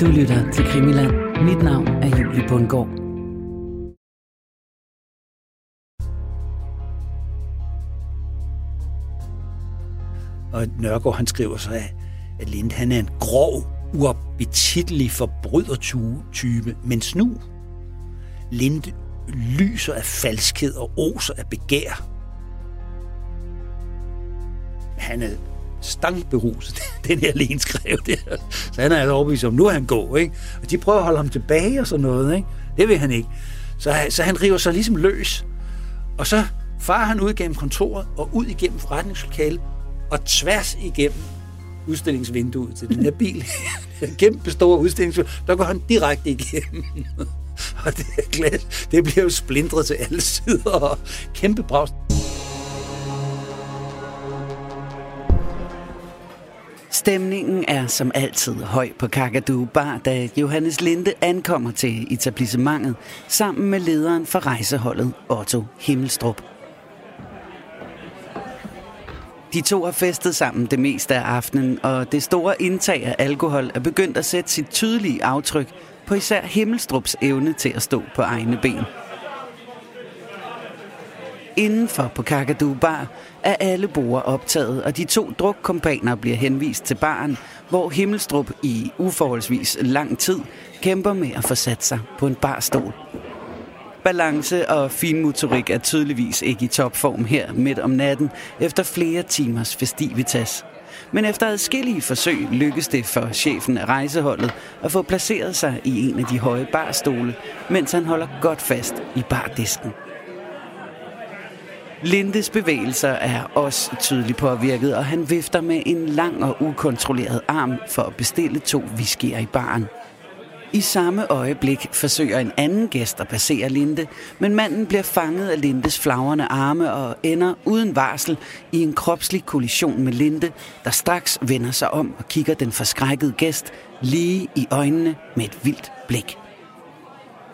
Du lytter til Krimiland. Mit navn er Julie Bundgaard. Og Nørgaard han skriver så, at Lind han er en grov, uappetitlig forbrydertype, mens nu Lind lyser af falskhed og oser af begær. Han er stangberuset, den her Len skrev det. Så han er altså overbevist om, nu er han god, ikke? Og de prøver at holde ham tilbage og sådan noget, ikke? Det vil han ikke. Så, så han river sig ligesom løs. Og så farer han ud gennem kontoret og ud igennem forretningslokalet og tværs igennem udstillingsvinduet til den her bil. Kæmpe store udstillingsvindue. Der går han direkte igennem. og det, glas, det bliver jo splindret til alle sider og kæmpe brag. Stemningen er som altid høj på Kakadu Bar, da Johannes Linde ankommer til etablissementet sammen med lederen for rejseholdet Otto Himmelstrup. De to har festet sammen det meste af aftenen, og det store indtag af alkohol er begyndt at sætte sit tydelige aftryk på især Himmelstrups evne til at stå på egne ben. Indenfor på Kakadu Bar er alle borer optaget, og de to drukkompaner bliver henvist til baren, hvor Himmelstrup i uforholdsvis lang tid kæmper med at få sat sig på en barstol. Balance og finmotorik er tydeligvis ikke i topform her midt om natten efter flere timers festivitas. Men efter adskillige forsøg lykkes det for chefen af rejseholdet at få placeret sig i en af de høje barstole, mens han holder godt fast i bardisken. Lindes bevægelser er også tydeligt påvirket, og han vifter med en lang og ukontrolleret arm for at bestille to whiskyer i baren. I samme øjeblik forsøger en anden gæst at passere Linde, men manden bliver fanget af Lindes flagrende arme og ender uden varsel i en kropslig kollision med Linde, der straks vender sig om og kigger den forskrækkede gæst lige i øjnene med et vildt blik.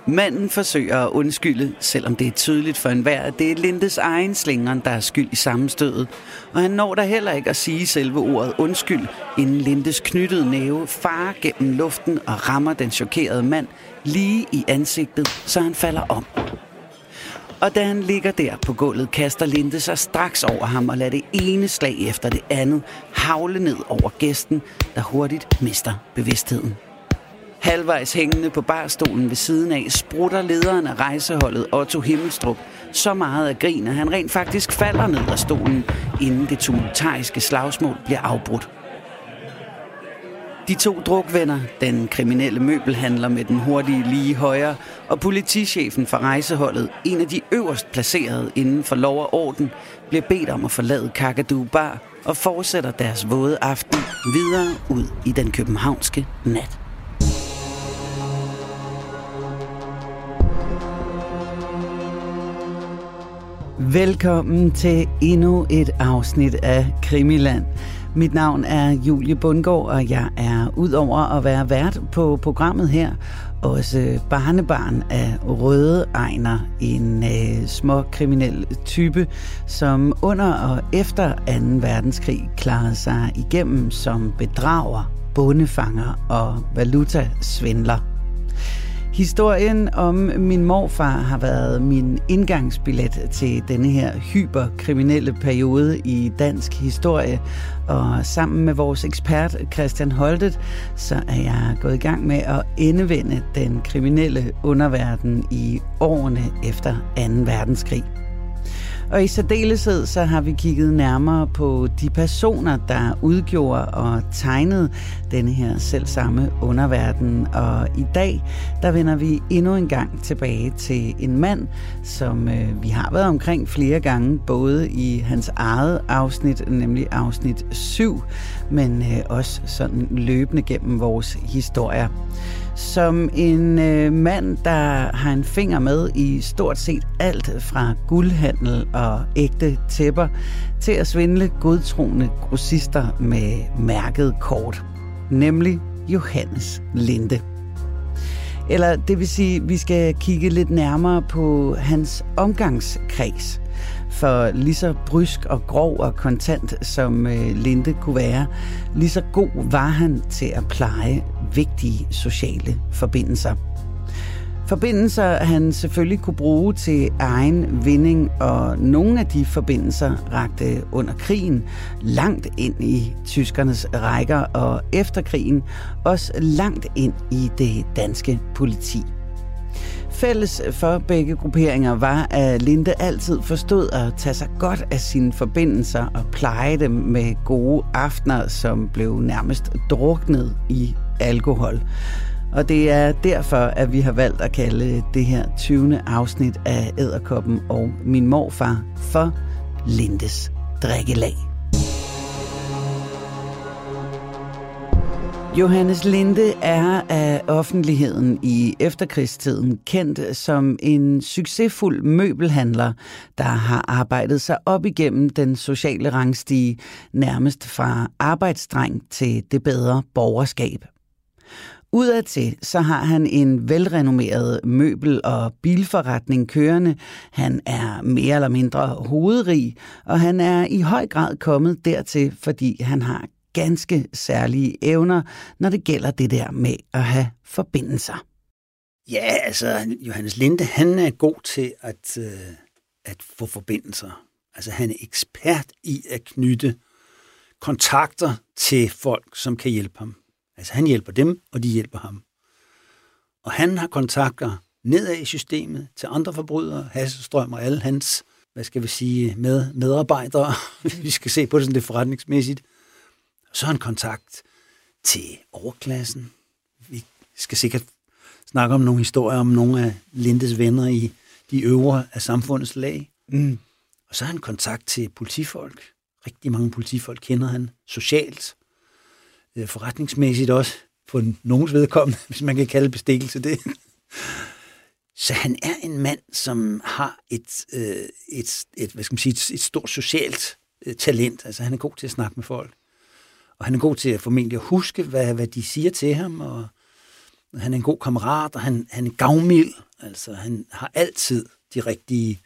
Manden forsøger at undskylde, selvom det er tydeligt for enhver, at det er Lindes egen slingeren, der er skyld i sammenstødet. Og han når da heller ikke at sige selve ordet undskyld, inden Lindes knyttede næve farer gennem luften og rammer den chokerede mand lige i ansigtet, så han falder om. Og da han ligger der på gulvet, kaster Linde sig straks over ham og lader det ene slag efter det andet havle ned over gæsten, der hurtigt mister bevidstheden. Halvvejs hængende på barstolen ved siden af, sprutter lederen af rejseholdet Otto Himmelstrup så meget af grin, at han rent faktisk falder ned af stolen, inden det tumultariske slagsmål bliver afbrudt. De to drukvenner, den kriminelle møbelhandler med den hurtige lige højre, og politichefen for rejseholdet, en af de øverst placerede inden for lov og orden, bliver bedt om at forlade Kakadu Bar og fortsætter deres våde aften videre ud i den københavnske nat. Velkommen til endnu et afsnit af Krimiland. Mit navn er Julie Bundgaard, og jeg er udover at være vært på programmet her, også barnebarn af Røde Ejner, en øh, små kriminel type, som under og efter 2. verdenskrig klarede sig igennem som bedrager, bondefanger og valutasvindler. Historien om min morfar har været min indgangsbillet til denne her hyperkriminelle periode i dansk historie. Og sammen med vores ekspert Christian Holtet, så er jeg gået i gang med at indevende den kriminelle underverden i årene efter 2. verdenskrig. Og i særdeleshed så har vi kigget nærmere på de personer, der udgjorde og tegnede denne her selvsamme underverden. Og i dag, der vender vi endnu en gang tilbage til en mand, som øh, vi har været omkring flere gange, både i hans eget afsnit, nemlig afsnit 7, men øh, også sådan løbende gennem vores historier som en øh, mand, der har en finger med i stort set alt fra guldhandel og ægte tæpper til at svindle godtroende grossister med mærket kort, nemlig Johannes Linde. Eller det vil sige, at vi skal kigge lidt nærmere på hans omgangskreds. For lige så brysk og grov og kontant som øh, Linde kunne være, lige så god var han til at pleje vigtige sociale forbindelser. Forbindelser, han selvfølgelig kunne bruge til egen vinding, og nogle af de forbindelser rakte under krigen langt ind i tyskernes rækker, og efter krigen også langt ind i det danske politi. Fælles for begge grupperinger var, at Linde altid forstod at tage sig godt af sine forbindelser og pleje dem med gode aftener, som blev nærmest druknet i alkohol. Og det er derfor, at vi har valgt at kalde det her 20. afsnit af Æderkoppen og min morfar for Lindes drikkelag. Johannes Linde er af offentligheden i efterkrigstiden kendt som en succesfuld møbelhandler, der har arbejdet sig op igennem den sociale rangstige, nærmest fra arbejdsdreng til det bedre borgerskab. Udadtil så har han en velrenommeret møbel- og bilforretning kørende. Han er mere eller mindre hovedrig, og han er i høj grad kommet dertil, fordi han har ganske særlige evner, når det gælder det der med at have forbindelser. Ja, altså Johannes Linde, han er god til at, øh, at få forbindelser. Altså han er ekspert i at knytte kontakter til folk, som kan hjælpe ham. Altså han hjælper dem, og de hjælper ham. Og han har kontakter nedad i systemet til andre forbrydere, Hasselstrøm og alle hans, hvad skal vi sige, med, medarbejdere. vi skal se på det sådan det forretningsmæssigt. Så han kontakt til overklassen. Vi skal sikkert snakke om nogle historier om nogle af Lindes venner i de øvre af samfundets lag. Mm. Og så har han kontakt til politifolk. Rigtig mange politifolk kender han socialt. Øh, forretningsmæssigt også, på nogens vedkommende, hvis man kan kalde bestikkelse det. Så han er en mand, som har et, øh, et, et, hvad skal man sige, et, et stort socialt øh, talent. Altså han er god til at snakke med folk. Og han er god til at formentlig at huske, hvad, hvad de siger til ham. Og han er en god kammerat, og han, han er gavmild. Altså han har altid de rigtige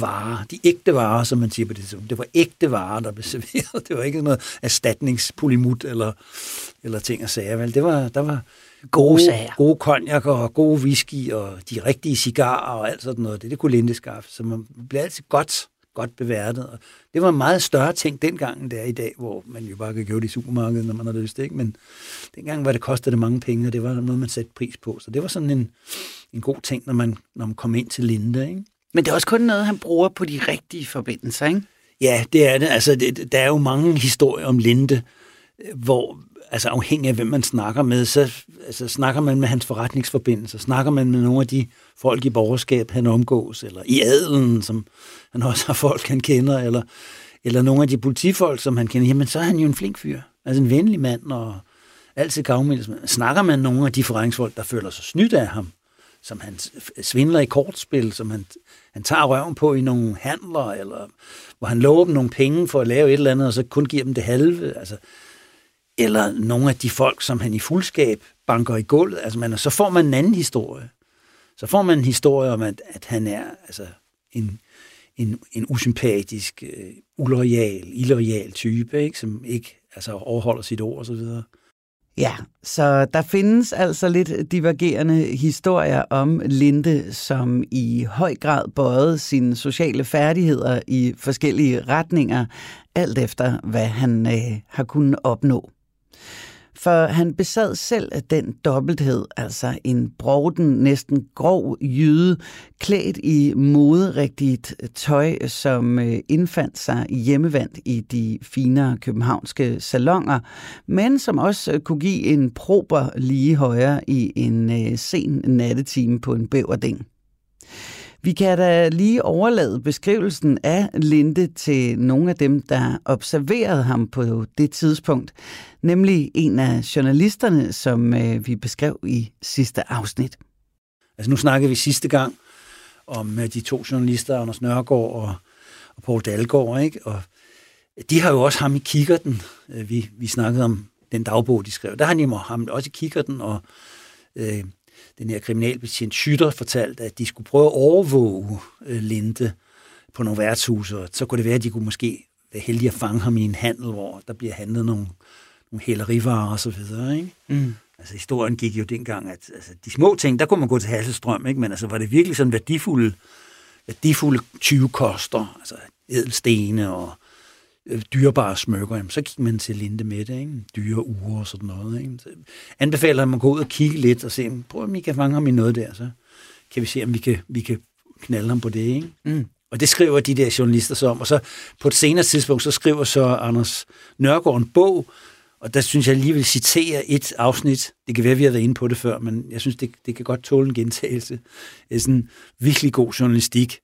varer, de ægte varer, som man siger på det Det var ægte varer, der blev serveret. Det var ikke noget erstatningspolimut eller, eller ting og sager. Vel? Det var, der var gode, sager. gode konjak og gode whisky og de rigtige cigarer og alt sådan noget. Det, det kunne Linde skaffe. Så man blev altid godt, godt beværtet. Og det var en meget større ting dengang, end det er i dag, hvor man jo bare kan købe det i supermarkedet, når man har lyst. Ikke? Men dengang var det kostede det mange penge, og det var noget, man satte pris på. Så det var sådan en, en god ting, når man, når man kom ind til Linde. Ikke? Men det er også kun noget, han bruger på de rigtige forbindelser, ikke? Ja, det er det. Altså, det, der er jo mange historier om Linde, hvor altså afhængig af, hvem man snakker med, så altså, snakker man med hans forretningsforbindelser, snakker man med nogle af de folk i borgerskab, han omgås, eller i adelen, som han også har folk, han kender, eller, eller nogle af de politifolk, som han kender, jamen så er han jo en flink fyr. Altså en venlig mand, og altid gavmild. Snakker man med nogle af de forretningsfolk, der føler sig snydt af ham, som han svindler i kortspil, som han, han tager røven på i nogle handler, eller hvor han lover dem nogle penge for at lave et eller andet, og så kun giver dem det halve. Altså, eller nogle af de folk, som han i fuldskab banker i gulvet. Altså, man, så får man en anden historie. Så får man en historie om, at, at han er altså, en, en, en usympatisk, øh, uloyal, illoyal type, ikke? som ikke altså, overholder sit ord osv. Ja, så der findes altså lidt divergerende historier om Linde, som i høj grad bøjede sine sociale færdigheder i forskellige retninger, alt efter hvad han øh, har kunnet opnå for han besad selv den dobbelthed, altså en broden, næsten grov jyde, klædt i moderigtigt tøj, som øh, indfandt sig hjemmevandt i de finere københavnske salonger, men som også øh, kunne give en prober lige højere i en øh, sen nattetime på en bæverding. Vi kan da lige overlade beskrivelsen af Linde til nogle af dem, der observerede ham på det tidspunkt, nemlig en af journalisterne, som øh, vi beskrev i sidste afsnit. Altså nu snakkede vi sidste gang om øh, de to journalister, Anders Nørgaard og, og Poul Dalgaard, ikke? og de har jo også ham i kikkerten. Øh, vi, vi snakkede om den dagbog, de skrev. Der har de ham også i kikkerten, og øh, den her kriminalbetjent Schytter fortalte, at de skulle prøve at overvåge øh, Linde på nogle værtshuse, så kunne det være, at de kunne måske være heldige at fange ham i en handel, hvor der bliver handlet nogle, nogle hælerivarer og så videre. Ikke? Mm. Altså historien gik jo dengang, at altså, de små ting, der kunne man gå til Hasselstrøm, ikke? men altså var det virkelig sådan værdifulde, værdifulde 20 koster, altså edelstene og dyrebare smykker, jamen, så gik man til Linde med det, ikke? dyre uger og sådan noget. Ikke? Så anbefaler at man går ud og kigge lidt og se, prøv om I kan fange ham i noget der, så kan vi se, om vi kan, vi kan knalde ham på det. Ikke? Mm. Og det skriver de der journalister så om. Og så på et senere tidspunkt, så skriver så Anders Nørgaard en bog, og der synes jeg lige vil citere et afsnit. Det kan være, at vi har været inde på det før, men jeg synes, det, det kan godt tåle en gentagelse. Det er sådan virkelig god journalistik.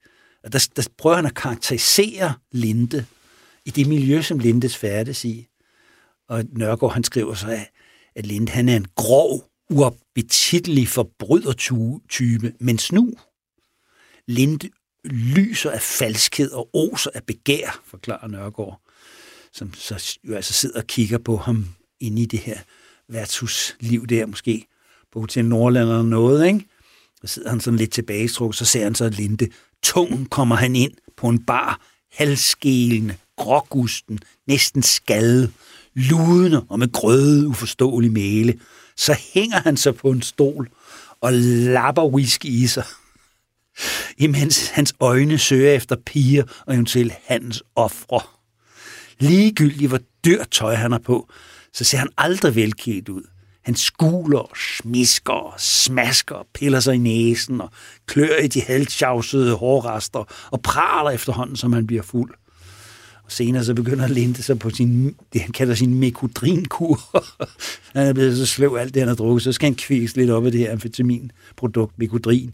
Og der, der prøver han at karakterisere Linde i det miljø, som Lindes færdes i. Og Nørgaard, han skriver så, at Linde, han er en grov, uappetitlig forbrydertype, men snu. Linde lyser af falskhed og oser af begær, forklarer Nørgaard, som så jo altså sidder og kigger på ham inde i det her værtshusliv der, måske på Hotel Nordland eller noget, ikke? Så sidder han sådan lidt tilbagestrukket, så ser han så Linde. Tung kommer han ind på en bar, halvskælende, grågusten, næsten skadet, ludende og med grøde uforståelig male. Så hænger han sig på en stol og lapper whisky i sig imens hans øjne søger efter piger og eventuelt hans ofre. Ligegyldigt hvor dyrt tøj han har på, så ser han aldrig velkædt ud. Han skuler, smisker, smasker, piller sig i næsen og klør i de halvtjavsede hårrester og praler efterhånden, som han bliver fuld. Og senere så begynder Linde sig på sin, det han kalder sin mekodrinkur. han er blevet så sløv alt det, han har drukket, så skal han kvise lidt op af det her amfetaminprodukt, mekodrin.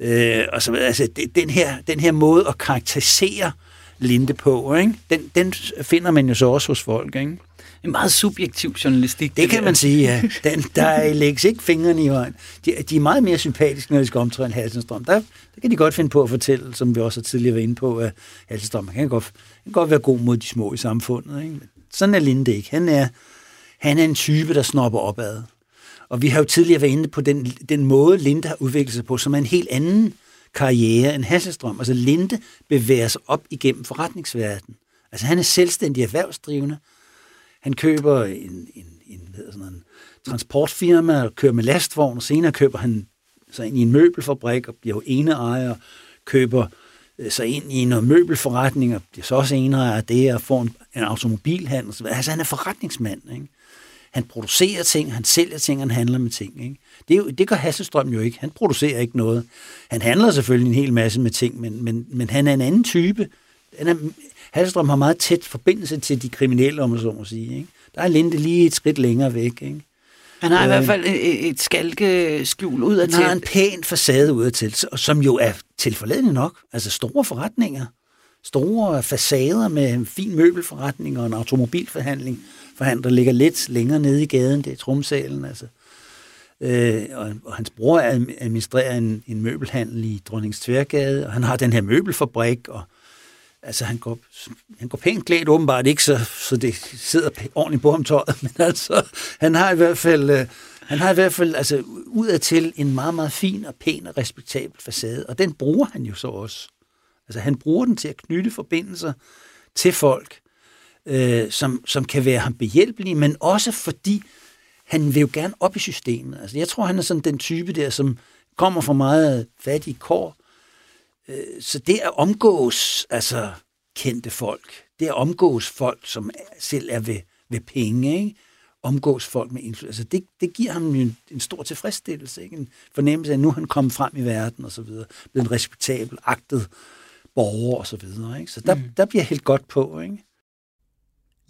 Øh, og så, altså, det, den, her, den her måde at karakterisere Linde på, ikke? Den, den finder man jo så også hos folk. Ikke? En meget subjektiv journalistik. Det, det kan der. man sige, ja. Den, der lægges ikke fingrene i vejen. De, de er meget mere sympatiske, når de skal omtale Halsenstrøm. Der, der kan de godt finde på at fortælle, som vi også har tidligere været inde på, at Halsenstrøm kan godt, kan godt være god mod de små i samfundet. Ikke? Sådan er Linde ikke. Han er, han er en type, der snopper opad. Og vi har jo tidligere været inde på den, den måde, Linde har udviklet sig på, som er en helt anden karriere end Hasselstrøm. Altså Linde bevæger sig op igennem forretningsverdenen. Altså han er selvstændig erhvervsdrivende. Han køber en, en, en, sådan en transportfirma og kører med lastvogn, og senere køber han sig ind i en møbelfabrik og bliver jo ene ejer, køber øh, sig ind i noget møbelforretning og bliver så også ene ejer af det og får en, en automobilhandel. Altså han er forretningsmand. Ikke? Han producerer ting, han sælger ting, han handler med ting. Ikke? Det, er jo, det gør Hasselstrøm jo ikke. Han producerer ikke noget. Han handler selvfølgelig en hel masse med ting, men, men, men han er en anden type. Han er, Hasselstrøm har meget tæt forbindelse til de kriminelle, om man så må sige. Ikke? Der er Linde lige et skridt længere væk. Ikke? Han har øh, i hvert fald et, et skalkeskjul ud af til. Han har en pæn facade ud af til, som jo er tilforladende nok. Altså store forretninger. Store facader med en fin møbelforretning og en automobilforhandling forhandler ligger lidt længere nede i gaden, det er Trumsalen, altså. Øh, og, og hans bror administrerer en, en møbelhandel i Dronningens Tværgade, og han har den her møbelfabrik, og altså han går, han går pænt klædt åbenbart ikke, så, så det sidder ordentligt på ham tøjet, men altså, han har i hvert fald, øh, han har i hvert fald altså, udadtil en meget, meget fin og pæn og respektabel facade, og den bruger han jo så også. Altså han bruger den til at knytte forbindelser til folk, øh, som, som kan være ham behjælpelige, men også fordi han vil jo gerne op i systemet. Altså, jeg tror, han er sådan den type der, som kommer fra meget fattige kår. Øh, så det at omgås altså, kendte folk, det at omgås folk, som selv er ved, ved penge, ikke? omgås folk med indflydelse. Altså det, det giver ham en, en stor tilfredsstillelse, ikke? en fornemmelse af, at nu er han kommet frem i verden og så videre, blevet en respektabel, agtet borger og så videre. Ikke? Så der, mm. der bliver helt godt på. Ikke?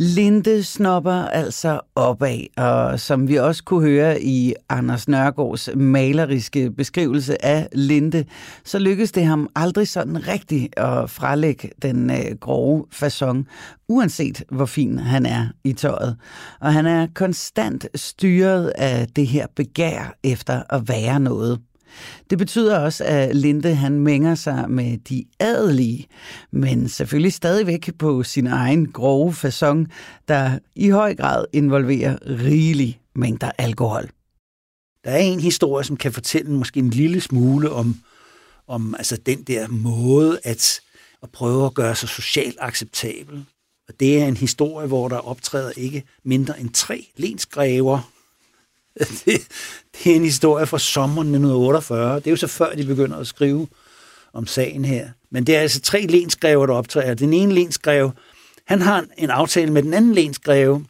Linde snopper altså opad, og som vi også kunne høre i Anders Nørgaards maleriske beskrivelse af Linde, så lykkedes det ham aldrig sådan rigtigt at frelægge den øh, grove façon, uanset hvor fin han er i tøjet. Og han er konstant styret af det her begær efter at være noget. Det betyder også, at Linde han mænger sig med de adelige, men selvfølgelig stadigvæk på sin egen grove façon, der i høj grad involverer rigelig mængder alkohol. Der er en historie, som kan fortælle måske en lille smule om, om altså den der måde at, at prøve at gøre sig socialt acceptabel. Og det er en historie, hvor der optræder ikke mindre end tre lensgræver. Det, det er en historie fra sommeren 1948. Det er jo så før, de begynder at skrive om sagen her. Men det er altså tre lensgreve, der optræder. Den ene lensgreve, han har en aftale med den anden lensgreve,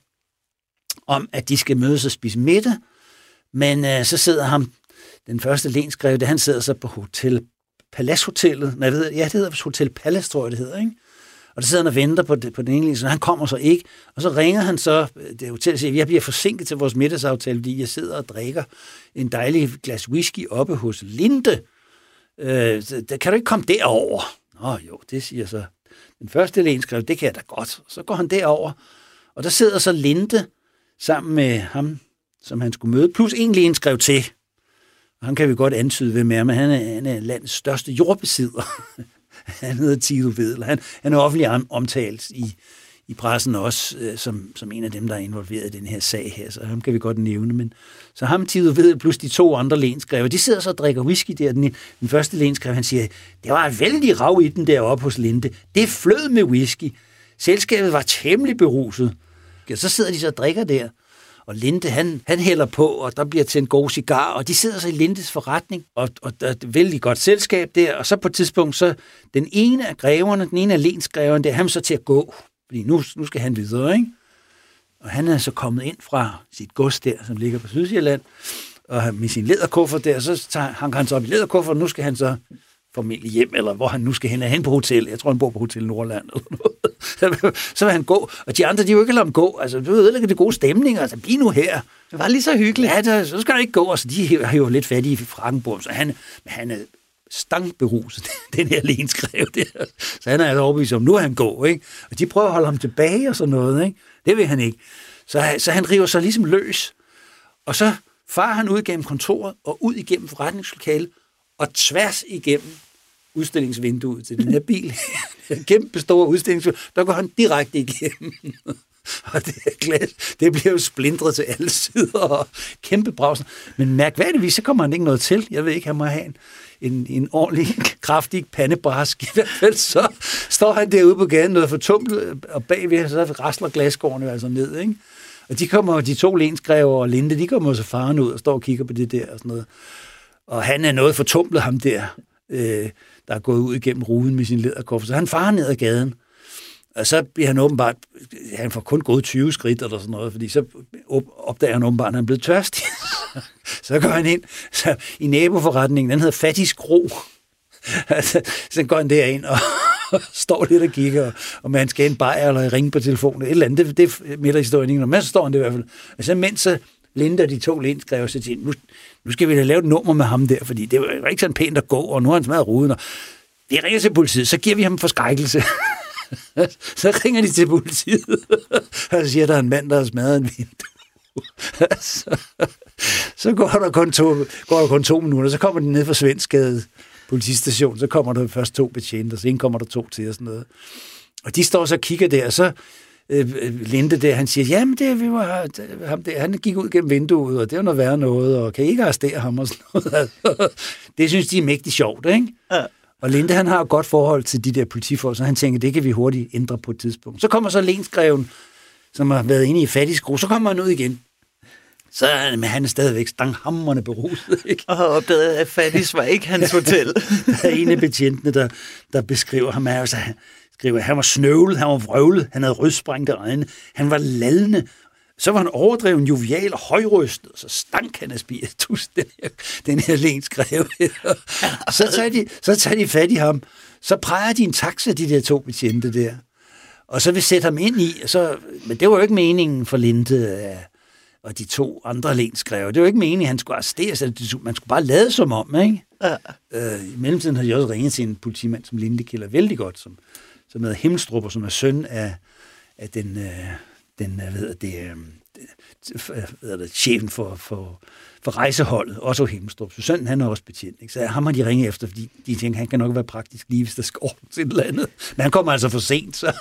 om at de skal mødes og spise middag. Men øh, så sidder ham, den første lensgreve, det han sidder så på Hotel Palace-hotellet. Nej, ved, ja, det hedder Hotel Palace, tror jeg, det hedder, ikke? Og der sidder han og venter på, det, på den ene så han kommer så ikke. Og så ringer han så, det hotel og siger, jeg bliver forsinket til vores middagsaftale, fordi jeg sidder og drikker en dejlig glas whisky oppe hos Linde. Øh, kan du ikke komme derover? Nå jo, det siger så den første lenskrev, det kan jeg da godt. Så går han derover, og der sidder så Linde sammen med ham, som han skulle møde, plus en skrev til. Og han kan vi godt antyde, ved mere, men han er, han er landets største jordbesidder. han hedder Tito Vedel. Han, han er offentlig omtalt i, i pressen også, øh, som, som en af dem, der er involveret i den her sag her, så ham kan vi godt nævne. Men, så ham Tito Vedel plus de to andre lenskrever, de sidder så og drikker whisky der. Den, den første lenskrev, han siger, det var en vældig rav i den deroppe hos Linde. Det flød med whisky. Selskabet var temmelig beruset. Så sidder de så og drikker der. Og Linde, han, han hælder på, og der bliver til en god cigar, og de sidder så i Lindes forretning, og, og der er et vældig godt selskab der, og så på et tidspunkt, så den ene af greverne, den ene af lensgreverne, det er ham så til at gå, fordi nu, nu skal han videre, ikke? Og han er så kommet ind fra sit gods der, som ligger på Sydsjælland, og med sin læderkuffer der, så tager, han han så op i læderkuffer, og nu skal han så formentlig hjem, eller hvor han nu skal hen, er hen på hotel. Jeg tror, han bor på Hotel Nordland. Eller noget. så vil han gå. Og de andre, de vil ikke lade ham gå. Altså, du ødelægger det gode stemning. Altså, bliv nu her. Det var lige så hyggeligt. Ja, der, så skal han ikke gå. Altså, de har jo lidt fat i Frankenborg, så han, han er stangberuset, den her lenskrev der. Så han er altså overbevist om, nu er han gå, ikke? Og de prøver at holde ham tilbage og sådan noget, ikke? Det vil han ikke. Så, så han river sig ligesom løs. Og så far han ud gennem kontoret og ud igennem forretningslokalet og tværs igennem udstillingsvinduet til den her bil. Kæmpe store udstillingsvindue. Der går han direkte igennem. og det er glas, det bliver jo splindret til alle sider, og kæmpe brausen. Men mærkværdigvis, så kommer han ikke noget til. Jeg ved ikke, han må have en, en, en ordentlig, kraftig pandebrask. I hvert fald så står han derude på gaden, noget for tumlet, og bagved så rasler glasgårdene altså ned, ikke? Og de kommer, de to lensgræver og Linde, de kommer så faren ud og står og kigger på det der og sådan noget. Og han er noget fortumlet, ham der, øh, der er gået ud igennem ruden med sin lederkoffer. Så han farer ned ad gaden. Og så bliver han åbenbart, han får kun gået 20 skridt eller sådan noget, fordi så opdager han åbenbart, at han er blevet tørstig. så går han ind så i naboforretningen, den hedder Fattig Kro. Så går han derind og står lidt og kigger, og man skal en bajer eller ringe på telefonen, et eller andet, det, det er midterhistorien, men så står han det i hvert fald. Og så mens så Linda, de to skrev sig til, nu, nu skal vi da lave et nummer med ham der, fordi det var ikke sådan pænt at gå, og nu har han smadret ruden, og vi ringer til politiet, så giver vi ham forskrækkelse. så ringer de til politiet, og så siger, der er en mand, der har smadret en vindue. så, så går der, kun to, går der kun to minutter, så kommer de ned fra Svenskade politistation, så kommer der først to betjente, og så kommer der to til og sådan noget. Og de står så og kigger der, og så øh, Linde der, han siger, jamen det, vi var, ham der, han gik ud gennem vinduet, og det var noget værre noget, og kan I ikke arrestere ham og sådan noget. det synes de er mægtigt sjovt, ikke? Ja. Og Linde, han har et godt forhold til de der politifolk, så han tænker, det kan vi hurtigt ændre på et tidspunkt. Så kommer så Lensgreven, som har været inde i fattigskro, så kommer han ud igen. Så men han er stadigvæk stanghammerne beruset. Ikke? Og har opdaget, at Fattis var ikke hans hotel. der er en af betjentene, der, der beskriver ham, er, altså, skriver, han var snøvlet, han var vrøvlet, han havde rødsprængte øjne, han var lallende, så var han overdreven, jovial og højrystet, så stank han af spiritus, den her, den her lenskrev. så, tager de, så tager de fat i ham, så præger de en taxa, de der to betjente der, og så vil sætte ham ind i, så, men det var jo ikke meningen for Linde og de to andre lenskrev. Det var ikke meningen, at han skulle arresteres, man skulle bare lade som om, ikke? Ja. Øh, I mellemtiden har jeg også ringet til en politimand, som Linde kælder vældig godt, som som hedder Himmelstrup, og som er søn af, af den, øh, den øh, hvad hedder det, øh, ved det, chefen for, for, for rejseholdet, også Himmelstrup. Så sønnen, han er også betjent. Ikke? Så ham har de ringet efter, fordi de tænker, han kan nok være praktisk lige, hvis der skal ordnes et eller andet. Men han kommer altså for sent, så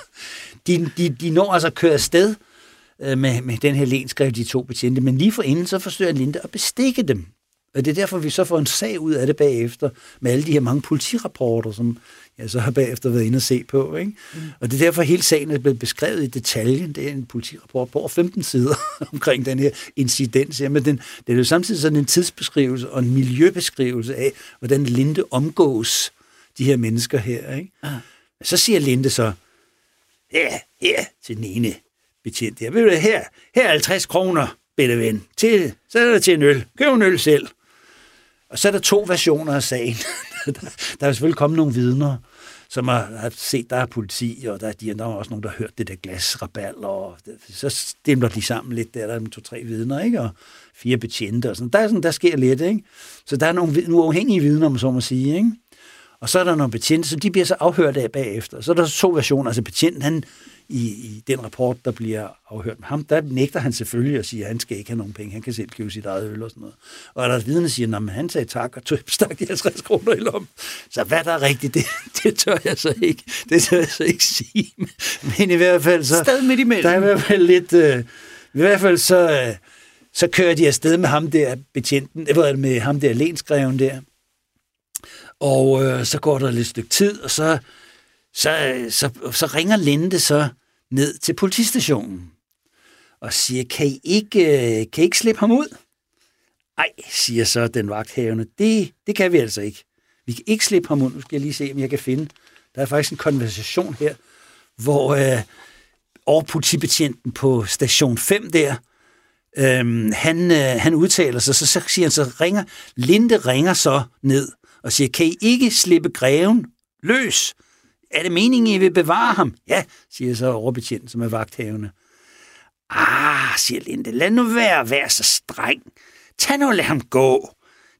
de, de, de når altså at køre afsted øh, med, med den her lenskrev, de to betjente. Men lige for inden, så forsøger Linda at bestikke dem. Og det er derfor, vi så får en sag ud af det bagefter, med alle de her mange politirapporter, som jeg så har bagefter været inde og se på. Ikke? Mm. Og det er derfor, hele sagen er blevet beskrevet i detaljen. Det er en politirapport på over 15 sider omkring den her incidens. Men den, det er jo samtidig sådan en tidsbeskrivelse og en miljøbeskrivelse af, hvordan Linde omgås de her mennesker her. Ikke? Ah. Så siger Linde så, ja, her til den ene betjent. Jeg ved her, her er 50 kroner, bedre ven. Til, så er der til en øl. Køb en øl selv. Og så er der to versioner af sagen. der er selvfølgelig kommet nogle vidner, som har, har set, der er politi, og der, de, der er også nogen, der har hørt det der glasrabal, og det, så stemmer de sammen lidt, der, der er to-tre vidner, ikke? og fire betjente, og sådan. Der, er sådan, der sker lidt, ikke? Så der er nogle, nogle uafhængige vidner, om så må sige, ikke? Og så er der nogle betjente, så de bliver så afhørt af bagefter. Så er der to versioner. Altså betjenten, han, i, i den rapport, der bliver afhørt med ham, der nægter han selvfølgelig at sige, at han skal ikke have nogen penge. Han kan selv købe sit eget øl og sådan noget. Og er der vidne, siger, at han sagde tak og tog stak de 50 kroner i lommen. Så hvad der er rigtigt, det, det tør jeg så ikke, det tør jeg så ikke sige. Men i hvert fald så... Sted midt imellem. Der er i hvert fald lidt... Øh, I hvert fald så... Øh, så kører de afsted med ham der, betjenten, eller med ham der, lenskreven der. Og øh, så går der lidt stykke tid, og så, så, så, så ringer Linde så ned til politistationen og siger, kan I ikke, øh, kan I ikke slippe ham ud? Ej, siger så den vagthavende, det, det kan vi altså ikke. Vi kan ikke slippe ham ud. Nu skal jeg lige se, om jeg kan finde. Der er faktisk en konversation her, hvor øh, over politibetjenten på station 5 der, øh, han, øh, han udtaler sig, så, så siger han så, ringer, Linde ringer så ned og siger, kan I ikke slippe greven løs? Er det meningen, I vil bevare ham? Ja, siger så overbetjenten, som er vagthavende. Ah, siger Linde, lad nu være, vær så streng. Tag nu og lad ham gå.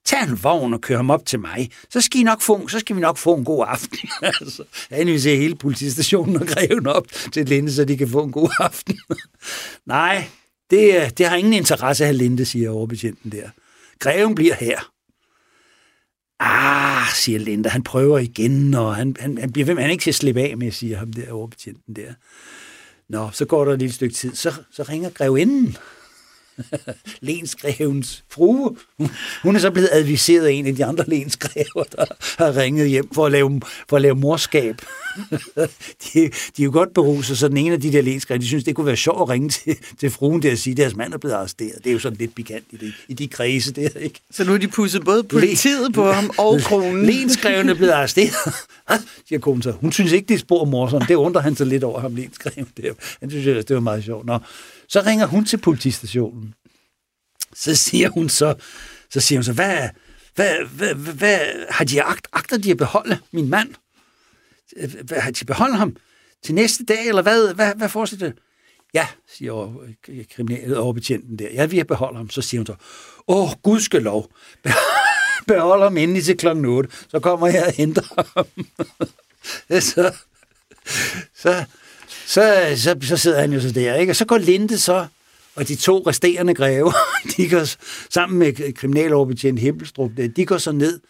Tag en vogn og kør ham op til mig. Så skal, I nok få, så skal vi nok få en god aften. altså, han vil se hele politistationen og greven op til Linde, så de kan få en god aften. Nej, det, øh, det har ingen interesse af Linde, siger overbetjenten der. Greven bliver her. Ah, siger Linda, han prøver igen, og han, han, han bliver ved med, han ikke til at slippe af med, siger ham der overbetjenten der. Nå, så går der et lille stykke tid, så, så ringer grevinden. Lensgrevens frue. Hun er så blevet adviseret af en af de andre lensgrever, der har ringet hjem for at lave, for at lave morskab. de, de er jo godt beruset, så den ene af de der lensgrever, de synes, det kunne være sjovt at ringe til, til fruen der og sige, at deres mand er blevet arresteret. Det er jo sådan lidt pikant i, det, i de kredse der, ikke? Så nu har de pusset både politiet på ham og kronen. Lensgreven er blevet arresteret, siger konen så. Hun synes ikke, det er spor morsomt. Det undrer han sig lidt over ham, lensgreven der. Han synes, det var meget sjovt. Nå. Så ringer hun til politistationen. Så siger hun så, så siger hun så, hvad, hvad, hvad, hvad, hvad har de agt, agter de at beholde min mand? Hvad, har de beholdt ham til næste dag, eller hvad, hvad, hvad fortsætter det? Ja, siger kriminaloverbetjenten der. Ja, vi har beholdt ham. Så siger hun så, åh, Gud skal lov. Behold ham endelig til klokken 8. Så kommer jeg og henter ham. så, så, så, så, så sidder han jo så der, ikke? Og så går Linde så, og de to resterende greve, de går sammen med kriminaloverbetjent Himmelstrup, øh, de går så ned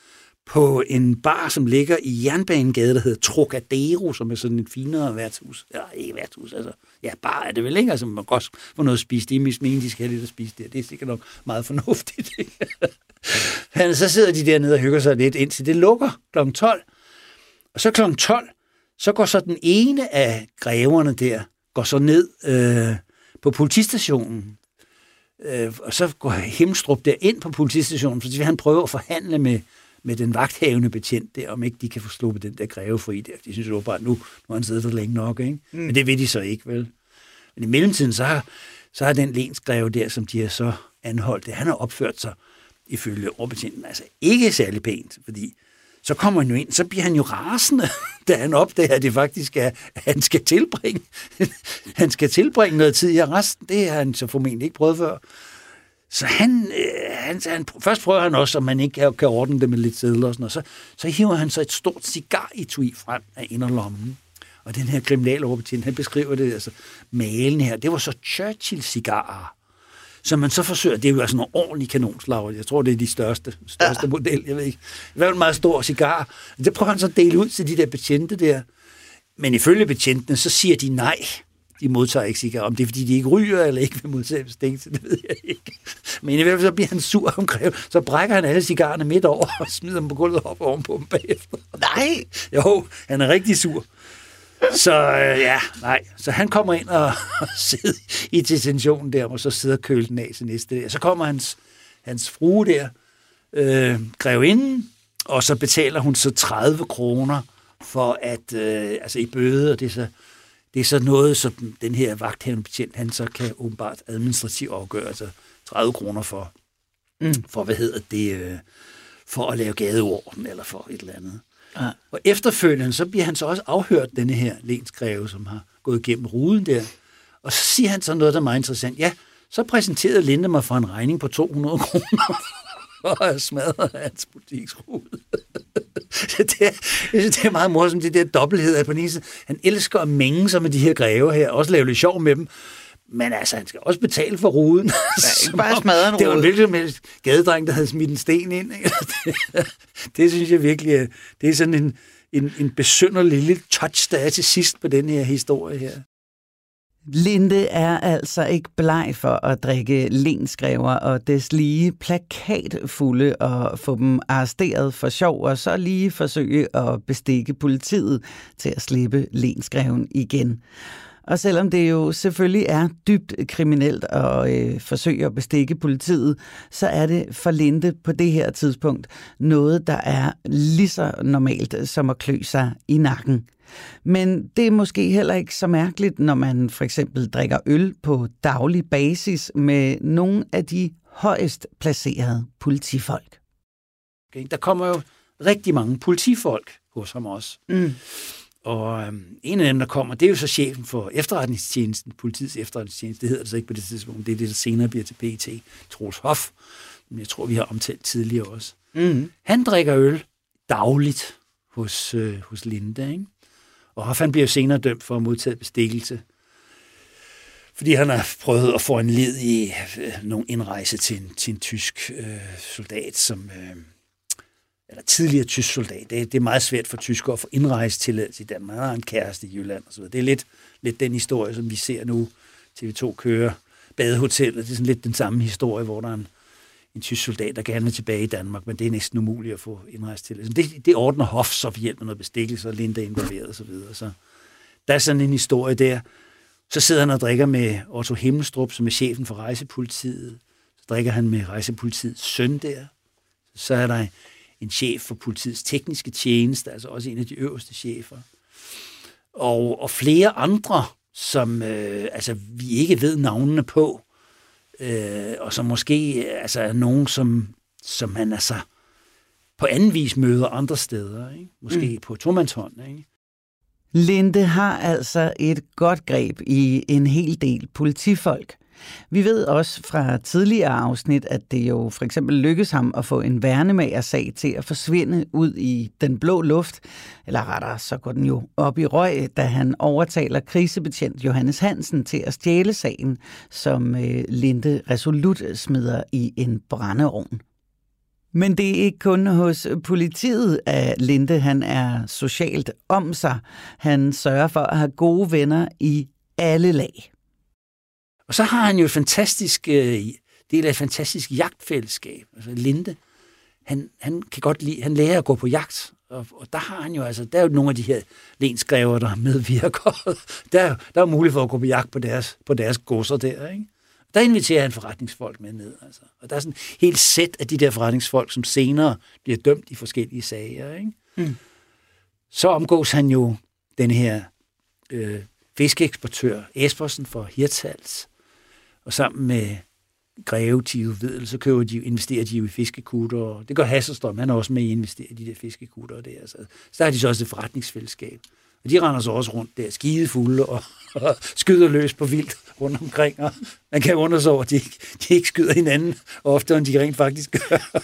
på en bar, som ligger i Jernbanegade, der hedder Trocadero, som er sådan et finere værtshus. Ja, ikke værtshus, altså. Ja, bar er det vel ikke? Altså, man kan også få noget at spise. Det er meningen, de skal have lidt at spise der. Det er sikkert nok meget fornuftigt. Men så sidder de dernede og hygger sig lidt, indtil det lukker kl. 12. Og så kl. 12, så går så den ene af greverne der, går så ned øh, på politistationen. Øh, og så går Himstrup der ind på politistationen, fordi han prøver at forhandle med, med den vagthavende betjent der, om ikke de kan få sluppet den der greve fri der. De synes jo bare, nu, nu har han siddet der længe nok, ikke? Mm. Men det vil de så ikke, vel? Men i mellemtiden, så har, så har den lensgreve der, som de har så anholdt, det, han har opført sig ifølge overbetjenten, altså ikke særlig pænt, fordi så kommer han jo ind, så bliver han jo rasende, da han opdager, at det faktisk er, at han skal tilbringe, han skal tilbringe noget tid i arresten. Det har han så formentlig ikke prøvet før. Så han, øh, han, han, først prøver han også, om man ikke kan, kan ordne det med lidt sædler og sådan noget. Så, så hiver han så et stort cigar i tui frem af inderlommen. Og den her kriminaloverbetjent, han beskriver det, altså malen her, det var så Churchill-cigarer som man så forsøger, det er jo altså nogle ordentlige kanonslag, jeg tror, det er de største, største ja. model, jeg ved ikke. Det var en meget stor cigar. Det prøver han så at dele ud til de der betjente der. Men ifølge betjentene, så siger de nej. de modtager ikke cigaretter. Om det er, fordi de ikke ryger, eller ikke vil modtage bestikkelse, det ved jeg ikke. Men i hvert fald så bliver han sur omkring, så brækker han alle cigarerne midt over og smider dem på gulvet op ovenpå dem bagefter. Nej! Jo, han er rigtig sur. Så øh, ja, nej. Så han kommer ind og, og sidder i detentionen der, og så sidder kølen af til næste der. Så kommer hans, hans frue der, øh, grevinden, og så betaler hun så 30 kroner for at, øh, altså i bøde, og det er så, det er så noget, som den her vagthavnebetjent, han så kan åbenbart administrativt afgøre, altså 30 kroner for, mm. for hvad hedder det, øh, for at lave gadeorden, eller for et eller andet. Ja. Og efterfølgende, så bliver han så også afhørt, denne her lensgreve, som har gået igennem ruden der. Og så siger han så noget, der er meget interessant. Ja, så præsenterede Linde mig for en regning på 200 kroner og at hans butiksrude. det, er, det er meget morsomt, det der dobbelthed, at på den ene side, han elsker at mænge sig med de her greve her, også lave lidt sjov med dem, men altså, han skal også betale for ruden. Ja, ikke bare smadre en rude. Det var en hvilken med gadedreng, der havde smidt en sten ind. Ikke? Det, det synes jeg virkelig, det er sådan en, en, en besynderlig lille touch, der er til sidst på den her historie her. Linde er altså ikke bleg for at drikke lenskræver og des lige plakatfulde og få dem arresteret for sjov, og så lige forsøge at bestikke politiet til at slippe lenskreven igen. Og selvom det jo selvfølgelig er dybt kriminelt at øh, forsøge at bestikke politiet, så er det for Linde på det her tidspunkt noget, der er lige så normalt som at klø sig i nakken. Men det er måske heller ikke så mærkeligt, når man for eksempel drikker øl på daglig basis med nogle af de højest placerede politifolk. Okay, der kommer jo rigtig mange politifolk hos ham også. Mm. Og øhm, en af dem, der kommer, det er jo så chefen for efterretningstjenesten, politiets efterretningstjeneste, det hedder det så ikke på det tidspunkt, det er det, der senere bliver til PT, Troels Hoff, som jeg tror, vi har omtalt tidligere også. Mm. Han drikker øl dagligt hos, øh, hos Linde, ikke? Og Hoff han bliver jo senere dømt for at modtage bestikkelse, fordi han har prøvet at få en led i øh, nogle indrejse til en, til en tysk øh, soldat, som... Øh, eller tidligere tysk soldat. Det, det er meget svært for tyskere at få indrejsetilladelse i Danmark. Han har en kæreste i Jylland og så videre. Det er lidt, lidt den historie, som vi ser nu. TV2 kører badehotellet. Det er sådan lidt den samme historie, hvor der er en, en tysk soldat, der gerne vil tilbage i Danmark, men det er næsten umuligt at få indrejsetilladelse. Det, det ordner Hof så for hjælp med noget bestikkelse, og Linda involveret og så videre. Så der er sådan en historie der. Så sidder han og drikker med Otto Himmelstrup, som er chefen for rejsepolitiet. Så drikker han med rejsepolitiets søn der. Så er der en chef for politiets tekniske tjeneste, altså også en af de øverste chefer. Og, og flere andre, som øh, altså, vi ikke ved navnene på, øh, og som måske altså, er nogen, som, som man altså på anden vis møder andre steder, ikke? måske mm. på tomandshånd. Ikke? Linde har altså et godt greb i en hel del politifolk. Vi ved også fra tidligere afsnit, at det jo for eksempel lykkedes ham at få en værnemagersag til at forsvinde ud i den blå luft, eller rettere, så går den jo op i røg, da han overtaler krisebetjent Johannes Hansen til at stjæle sagen, som øh, Linde resolut smider i en brændeovn. Men det er ikke kun hos politiet, at Linde han er socialt om sig. Han sørger for at have gode venner i alle lag. Og så har han jo et fantastisk øh, del af et fantastisk jagtfællesskab. Altså Linde, han, han kan godt lide, han lærer at gå på jagt, og, og der har han jo altså, der er jo nogle af de her lenskræver, der medvirker. der, der er mulighed for at gå på jagt på deres, på deres godser der, ikke? Der inviterer han forretningsfolk med ned. Altså. Og der er sådan et helt sæt af de der forretningsfolk, som senere bliver dømt i forskellige sager. Ikke? Mm. Så omgås han jo den her øh, fiskeeksportør Espersen for Hirtals, og sammen med Greve Tive Vedel, så køber de, investerer de jo i fiskekutter, og det gør Hasselstrøm, han er også med i at investere i de der fiskekutter der. Så, så har de så også et forretningsfællesskab. Og de render så også rundt der, skidefulde og, og skyder løs på vildt rundt omkring, og man kan undre sig over, at de, de ikke skyder hinanden oftere, end de rent faktisk gør.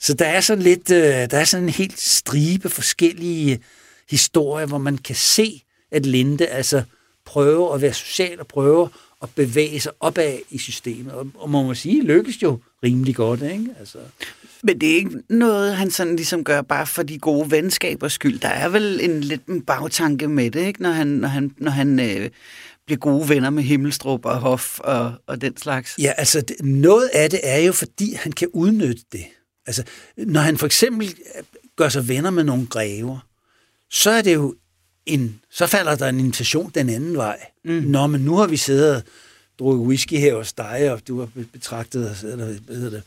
Så der er sådan lidt, øh, der er sådan en helt stribe forskellige historier, hvor man kan se, at Linde altså prøver at være social og prøver at bevæge sig opad i systemet. Og, og man må sige, lykkes jo rimelig godt. Ikke? Altså. Men det er ikke noget, han sådan ligesom gør bare for de gode venskabers skyld. Der er vel en lidt en bagtanke med det, ikke? når han, når han, når han øh, bliver gode venner med Himmelstrup og Hof og, og den slags. Ja, altså det, noget af det er jo, fordi han kan udnytte det. Altså, når han for eksempel gør sig venner med nogle grever, så er det jo en, så falder der en invitation den anden vej. Mm. Nå, men nu har vi siddet drukket whisky her hos dig, og du har betragtet eller hvad hedder det,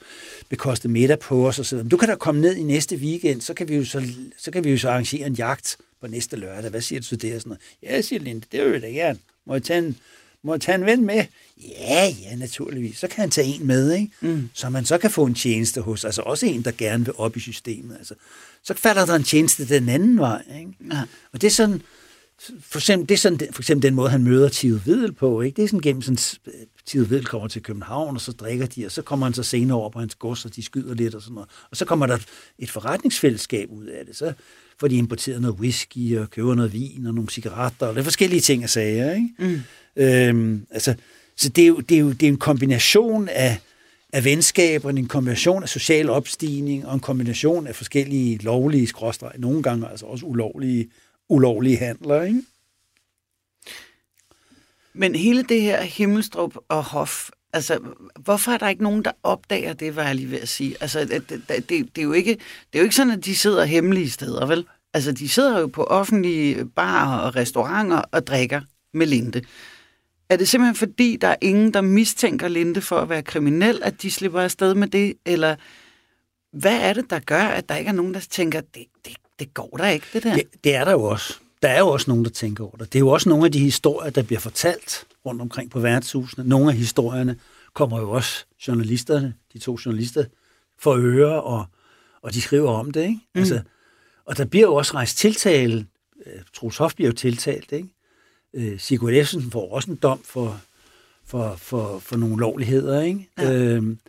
bekostet middag på os, og så Du kan da komme ned i næste weekend, så kan vi jo så, så, kan vi jo så arrangere en jagt på næste lørdag. Hvad siger du til det? Og sådan noget. Ja, siger Linde, det vil jeg da gerne. Må jeg tage en, må jeg tage en ven med? Ja, ja, naturligvis. Så kan han tage en med, ikke? Mm. Så man så kan få en tjeneste hos, altså også en, der gerne vil op i systemet. Altså, så falder der en tjeneste den anden vej, ikke? Ja. Og det er sådan, for eksempel, det er sådan, for eksempel den måde, han møder Tio Vedel på. Ikke? Det er sådan gennem sådan, Tio Vedel kommer til København, og så drikker de, og så kommer han så senere over på hans gods, og de skyder lidt og sådan noget. Og så kommer der et forretningsfællesskab ud af det. Så får de importeret noget whisky, og køber noget vin, og nogle cigaretter, og er forskellige ting og sager. Ikke? Mm. Øhm, altså, så det er, jo, det, er jo, det er en kombination af, af venskaber, en kombination af social opstigning, og en kombination af forskellige lovlige skråstreg, nogle gange altså også ulovlige ulovlige handler, ikke? Men hele det her Himmelstrup og Hof, altså, hvorfor er der ikke nogen, der opdager det, var jeg lige ved at sige? Altså, det, det, det, det, er jo ikke, det er jo ikke sådan, at de sidder hemmelige steder, vel? Altså, de sidder jo på offentlige barer og restauranter og drikker med Linde. Er det simpelthen fordi, der er ingen, der mistænker Linde for at være kriminel, at de slipper afsted med det? Eller hvad er det, der gør, at der ikke er nogen, der tænker, det, det, det går da ikke, det der. Det, det er der jo også. Der er jo også nogen, der tænker over det. Det er jo også nogle af de historier, der bliver fortalt rundt omkring på værtshusene. Nogle af historierne kommer jo også journalisterne, de to journalister, for øre, og, og de skriver om det. Ikke? Mm. Altså, og der bliver jo også rejst tiltale. Øh, Troels Hoff bliver jo tiltalt. Ikke? Øh, Sigurd Efsen får også en dom for, for, for, for nogle lovligheder. Ikke? Ja. Øhm,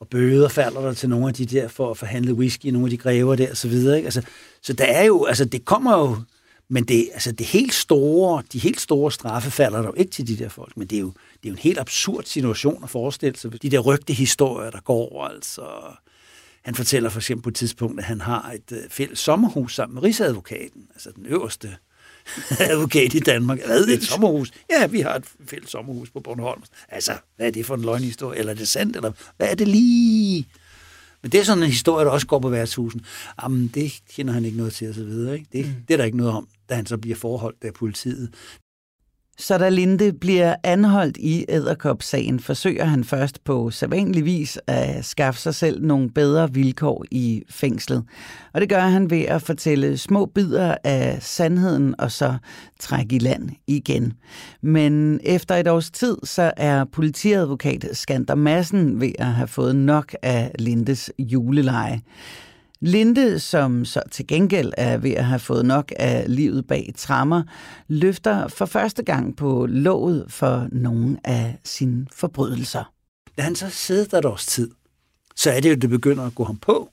og bøder falder der til nogle af de der for at forhandle whisky, nogle af de grever der og så videre. Ikke? Altså, så der er jo, altså det kommer jo, men det, altså det helt store, de helt store straffe falder der jo ikke til de der folk, men det er jo, det er jo en helt absurd situation at forestille sig. De der rygte historier, der går, altså... Han fortæller for eksempel på et tidspunkt, at han har et øh, fælles sommerhus sammen med Rigsadvokaten, altså den øverste advokat i Danmark. Hvad, et sommerhus? Ja, vi har et fælles sommerhus på Bornholm. Altså, hvad er det for en løgnhistorie? Eller er det sandt? Eller hvad er det lige? Men det er sådan en historie, der også går på værtshusen. Jamen, det kender han ikke noget til, og så videre. Ikke? Det, mm. det er der ikke noget om, da han så bliver forholdt af politiet. Så da Linde bliver anholdt i Æderkop-sagen, forsøger han først på sædvanlig vis at skaffe sig selv nogle bedre vilkår i fængslet. Og det gør han ved at fortælle små bidder af sandheden og så trække i land igen. Men efter et års tid, så er politiadvokat Skander Madsen ved at have fået nok af Lindes juleleje. Linde, som så til gengæld er ved at have fået nok af livet bag trammer, løfter for første gang på låget for nogle af sine forbrydelser. Da han så sidder der et års tid, så er det jo, det begynder at gå ham på.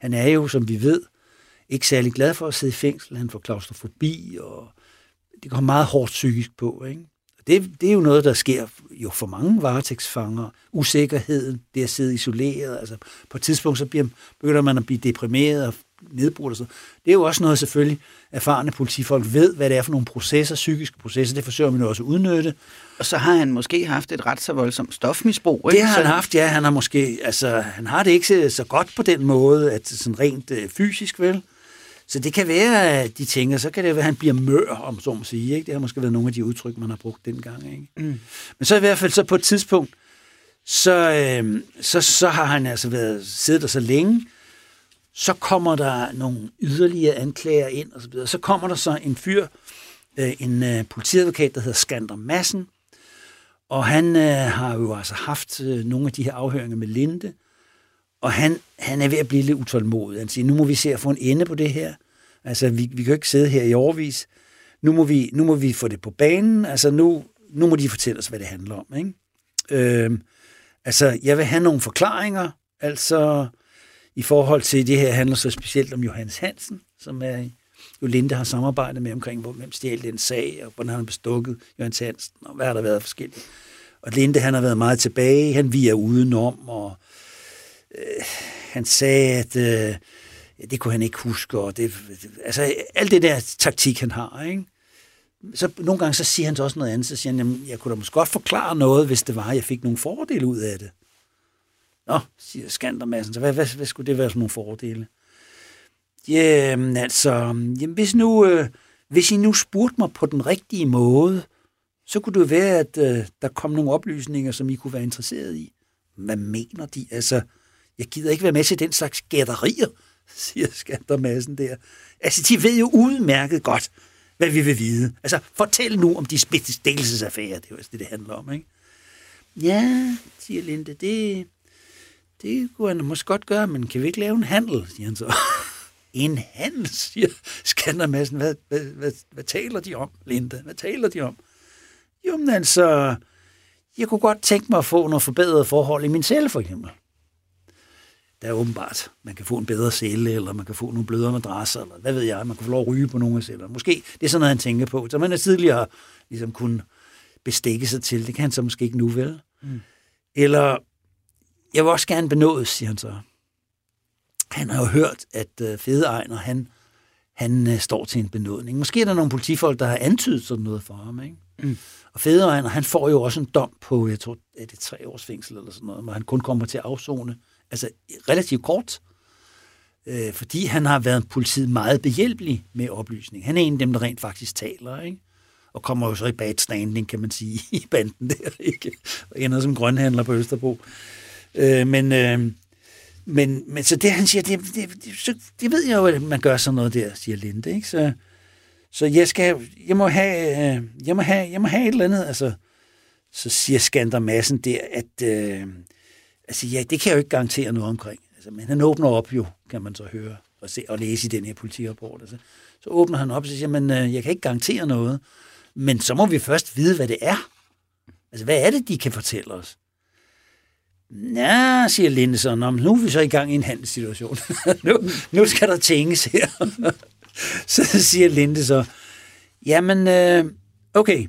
Han er jo, som vi ved, ikke særlig glad for at sidde i fængsel. Han får klaustrofobi, og det går meget hårdt psykisk på. Ikke? Det, det er jo noget, der sker jo for mange varetægtsfanger. Usikkerheden, det at sidde isoleret. Altså, på et tidspunkt så bliver, begynder man at blive deprimeret og nedbrudt. Og så. Det er jo også noget, selvfølgelig, erfarne politifolk ved, hvad det er for nogle processer, psykiske processer. Det forsøger man jo også at udnytte. Og så har han måske haft et ret så voldsomt stofmisbrug. Ikke? Det har han haft, ja. Han har måske, altså, han har det ikke så godt på den måde, at sådan rent øh, fysisk, vel? Så det kan være, at de tænker, så kan det være, at han bliver mør, om så må sige. Ikke? Det har måske været nogle af de udtryk, man har brugt dengang. Ikke? Mm. Men så i hvert fald så på et tidspunkt, så, øh, så, så har han altså været, siddet der så længe, så kommer der nogle yderligere anklager ind, og så videre. Så kommer der så en fyr, øh, en øh, politiadvokat, der hedder Skander Massen, og han øh, har jo altså haft øh, nogle af de her afhøringer med Linde, og han, han er ved at blive lidt utålmodig. Han siger, nu må vi se at få en ende på det her. Altså, vi, vi kan jo ikke sidde her i overvis. Nu må vi, nu må vi få det på banen. Altså, nu, nu må de fortælle os, hvad det handler om. Ikke? Øhm, altså, jeg vil have nogle forklaringer. Altså, i forhold til det her handler så specielt om Johannes Hansen, som er jo Linde har samarbejdet med omkring, hvor hvem stjal den sag, og hvordan han bestukket Johannes Hansen, og hvad har der været forskelligt. Og Linde, han har været meget tilbage, han viger udenom, og øh, han sagde, at øh, det kunne han ikke huske, og det, altså alt det der taktik, han har, ikke? Så nogle gange så siger han så også noget andet, så siger han, jamen, jeg kunne da måske godt forklare noget, hvis det var, at jeg fik nogle fordele ud af det. Nå, siger Skandermassen, så hvad, hvad, hvad skulle det være for nogle fordele? Jamen altså, jamen, hvis, nu, øh, hvis I nu spurgte mig på den rigtige måde, så kunne det være, at øh, der kom nogle oplysninger, som I kunne være interesseret i. Hvad mener de? Altså, jeg gider ikke være med til den slags gætterier, siger Skandermassen der. Altså, de ved jo udmærket godt, hvad vi vil vide. Altså, fortæl nu om de spidselsesaffærer. Det er jo altså det, det handler om, ikke? Ja, siger Linde, det, det kunne han måske godt gøre, men kan vi ikke lave en handel, siger han så. en handel, siger Skandermassen. Hvad, hvad, hvad, hvad taler de om, Linde? Hvad taler de om? Jo, men altså, jeg kunne godt tænke mig at få nogle forbedrede forhold i min celle, for eksempel. Der er åbenbart, man kan få en bedre celle, eller man kan få nogle blødere madrasser, eller hvad ved jeg, man kan få lov at ryge på nogle af cellerne. Måske det er sådan noget, han tænker på. Så man er tidligere ligesom kunne bestikke sig til. Det kan han så måske ikke nu, vel? Mm. Eller, jeg vil også gerne benådes, siger han så. Han har jo hørt, at uh, Fede Ejner, han, han uh, står til en benådning. Måske er der nogle politifolk, der har antydet sådan noget for ham, ikke? Mm. Og Fede han får jo også en dom på, jeg tror, er det tre års fængsel eller sådan noget, hvor han kun kommer til at afzone, altså relativt kort, øh, fordi han har været politiet meget behjælpelig med oplysning. Han er en af dem, der rent faktisk taler, ikke? Og kommer jo så i bad standing, kan man sige, i banden der, ikke? Og ender som grønhandler på Østerbro. Øh, men, øh, men, men så det, han siger, det, det, det, så, det ved jeg jo, at man gør sådan noget der, siger Linde, ikke? Så, så jeg, skal, jeg, må have, øh, jeg, må have, jeg må have et eller andet. Altså, så siger Skander Madsen der, at øh, altså, ja, det kan jeg jo ikke garantere noget omkring. Altså, men han åbner op jo, kan man så høre og, se, og læse i den her politirapport. Altså. Så åbner han op og siger, men øh, jeg kan ikke garantere noget. Men så må vi først vide, hvad det er. Altså, hvad er det, de kan fortælle os? Ja, siger Linde så, nu er vi så i gang i en handelssituation. nu, nu skal der tænkes her. så siger Linde så, jamen, øh, okay,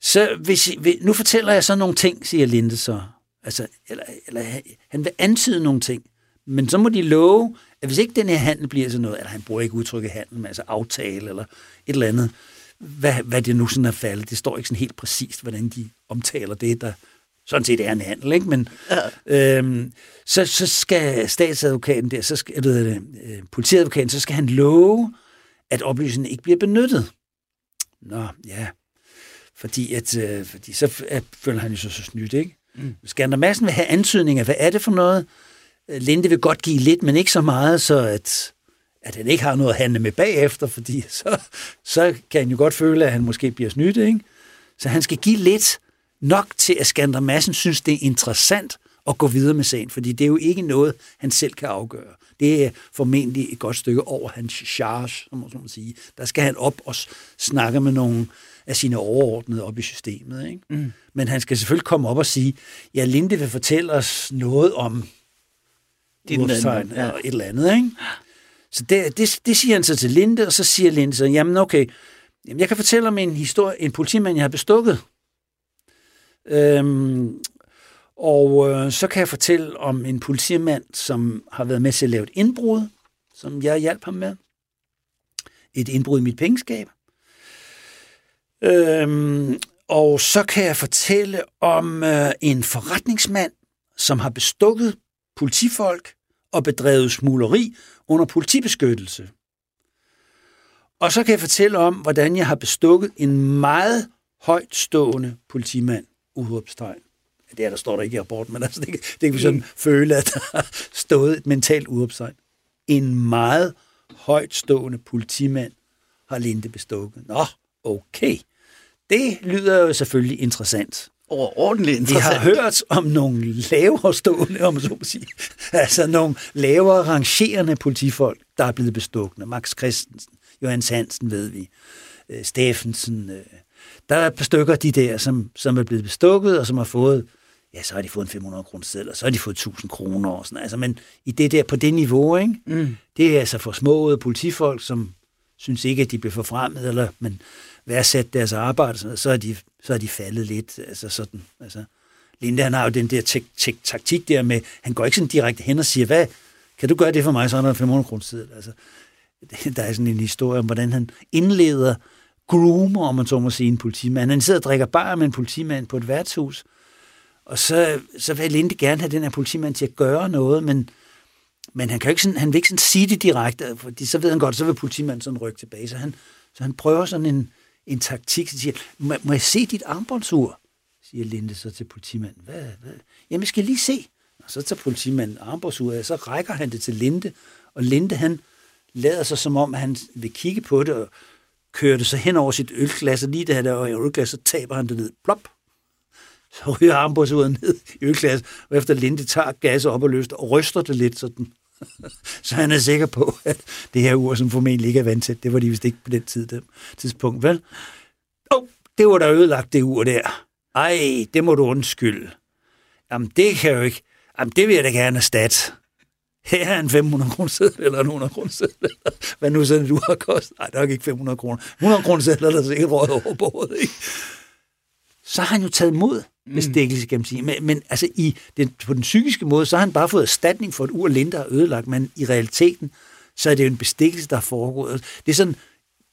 så hvis, nu fortæller jeg så nogle ting, siger Linde så. Altså, eller, eller han vil antyde nogle ting, men så må de love, at hvis ikke den her handel bliver sådan noget, eller han bruger ikke udtrykket handel, men altså aftale eller et eller andet, hvad, hvad det nu sådan er faldet. Det står ikke sådan helt præcist, hvordan de omtaler det, der sådan set er en handel, ikke? Men ja. øhm, så, så skal statsadvokaten der, så skal, ved det, øh, politiadvokaten, så skal han love, at oplysningen ikke bliver benyttet. Nå, ja. Fordi, at, øh, fordi så føler han jo så, så snydt, ikke? Mm. Skander Madsen vil have antydninger. Hvad er det for noget? Øh, Linde vil godt give lidt, men ikke så meget, så at, at han ikke har noget at handle med bagefter, fordi så, så kan han jo godt føle, at han måske bliver snydt, ikke? Så han skal give lidt, nok til, at Skander Madsen synes, det er interessant at gå videre med sagen, fordi det er jo ikke noget, han selv kan afgøre. Det er formentlig et godt stykke over hans charge, som man sige. Der skal han op og snakke med nogle af sine overordnede op i systemet. Ikke? Mm. Men han skal selvfølgelig komme op og sige, ja, Linde vil fortælle os noget om udopstegn ja. et eller andet. Ikke? Så det, det, det siger han så til Linde, og så siger Linde så, jamen okay, jamen jeg kan fortælle om en historie, en politimand, jeg har bestukket. Øhm, og øh, så kan jeg fortælle om en politimand, som har været med til at lave et indbrud, som jeg hjalp ham med. Et indbrud i mit pengeskab. Øhm, og så kan jeg fortælle om øh, en forretningsmand, som har bestukket politifolk og bedrevet smugleri under politibeskyttelse. Og så kan jeg fortælle om, hvordan jeg har bestukket en meget højtstående politimand, udråbstegn. Det er, der står der ikke i rapporten, men altså, det, det kan vi sådan mm. føle, at der har stået et mentalt udråbstegn. En meget højtstående politimand har Linde bestukket. Nå, okay. Det lyder jo selvfølgelig interessant. Overordentligt interessant. Vi har hørt om nogle lavere stående, om så må sige. Altså nogle lavere rangerende politifolk, der er blevet bestukne. Max Christensen, Johannes Hansen ved vi, øh, Steffensen. Øh. Der er et par stykker af de der, som, som er blevet bestukket, og som har fået ja, så har de fået en 500 kroner selv, og så har de fået 1000 kroner og sådan Altså, men i det der, på det niveau, ikke? Mm. det er altså for små politifolk, som synes ikke, at de bliver forfremmet, eller men værdsat deres arbejde, så er de, så er de faldet lidt, altså sådan, altså Linde, han har jo den der tek- tek- taktik der med, han går ikke sådan direkte hen og siger, hvad, kan du gøre det for mig, så er der 500 kroner tid. Altså, der er sådan en historie om, hvordan han indleder groomer, om man så må sige, en politimand. Han sidder og drikker bare med en politimand på et værtshus, og så, så vil Linde gerne have den her politimand til at gøre noget, men, men han, kan ikke sådan, han vil ikke sådan sige det direkte, fordi så ved han godt, så vil politimanden sådan rykke tilbage. Så han, så han prøver sådan en, en taktik, så siger, må, må jeg se dit armbåndsur? siger Linde så til politimanden. Hvad, hvad? Jamen, jeg skal lige se. Og så tager politimanden armbåndsuret af, så rækker han det til Linde, og Linde han lader sig som om, han vil kigge på det, og kører det så hen over sit ølglas, og lige da han er i ølglas, så taber han det ned. Plop! Så ryger armbåndsuret ned i ølglas, og efter Linde tager gas op og løfter, og ryster det lidt så den så han er sikker på, at det her ur, som formentlig ikke er vandtæt, det var de vist ikke på den tid, det tidspunkt, vel? Åh, oh, det var da ødelagt, det ur der. Ej, det må du undskylde. Jamen, det kan jeg jo ikke. Jamen, det vil jeg da gerne erstatte. Her er en 500 kroner seddel, eller en 100 kroner seddel, eller hvad nu sådan du har kostet. Nej, det er ikke 500 kroner. 100 kroner seddel, der sikkert røget over bordet, ikke? Så har han jo taget mod bestikkelse, kan man sige. Men, men altså, i den, på den psykiske måde, så har han bare fået erstatning for et ur, Linda har ødelagt, men i realiteten, så er det jo en bestikkelse, der er foregået. Det er sådan,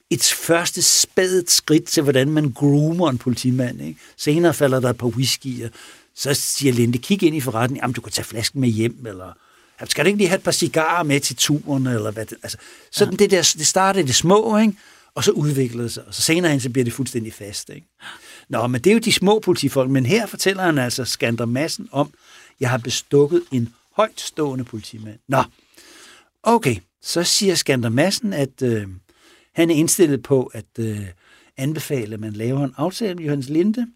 et første spadet skridt til, hvordan man groomer en politimand. Ikke? Senere falder der et par whiskyer. Så siger Linde, kig ind i forretningen, jamen du kan tage flasken med hjem, eller skal du ikke lige have et par cigarer med til turen, eller hvad det, altså, sådan ja. det der, det starter i det små, ikke? og så udvikler det sig, og så senere hen, så bliver det fuldstændig fast. Ikke? Nå, men det er jo de små politifolk, men her fortæller han altså Skander Massen om, jeg har bestukket en højtstående politimand. Nå, okay, så siger Skander Massen, at øh, han er indstillet på at øh, anbefale, at man laver en aftale med Johannes Linde.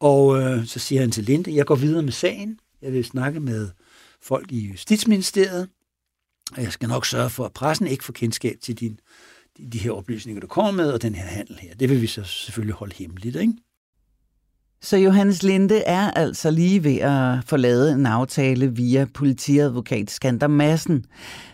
Og øh, så siger han til Linde, jeg går videre med sagen. Jeg vil snakke med folk i Justitsministeriet. Og jeg skal nok sørge for, at pressen ikke får kendskab til din, de her oplysninger, du kommer med, og den her handel her. Det vil vi så selvfølgelig holde hemmeligt, ikke? Så Johannes Linde er altså lige ved at få lavet en aftale via politiadvokat Skander Madsen.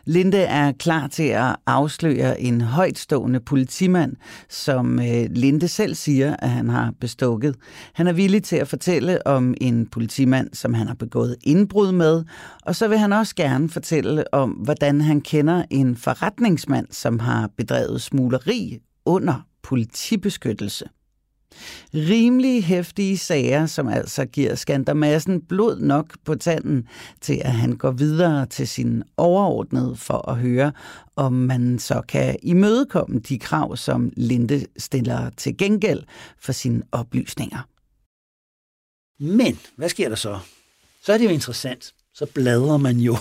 Linde er klar til at afsløre en højtstående politimand, som øh, Linde selv siger, at han har bestukket. Han er villig til at fortælle om en politimand, som han har begået indbrud med, og så vil han også gerne fortælle om, hvordan han kender en forretningsmand, som har bedrevet smugleri under politibeskyttelse. Rimelig hæftige sager, som altså giver Skandermassen blod nok på tanden til, at han går videre til sin overordnede for at høre, om man så kan imødekomme de krav, som Linde stiller til gengæld for sine oplysninger. Men, hvad sker der så? Så er det jo interessant. Så bladrer man jo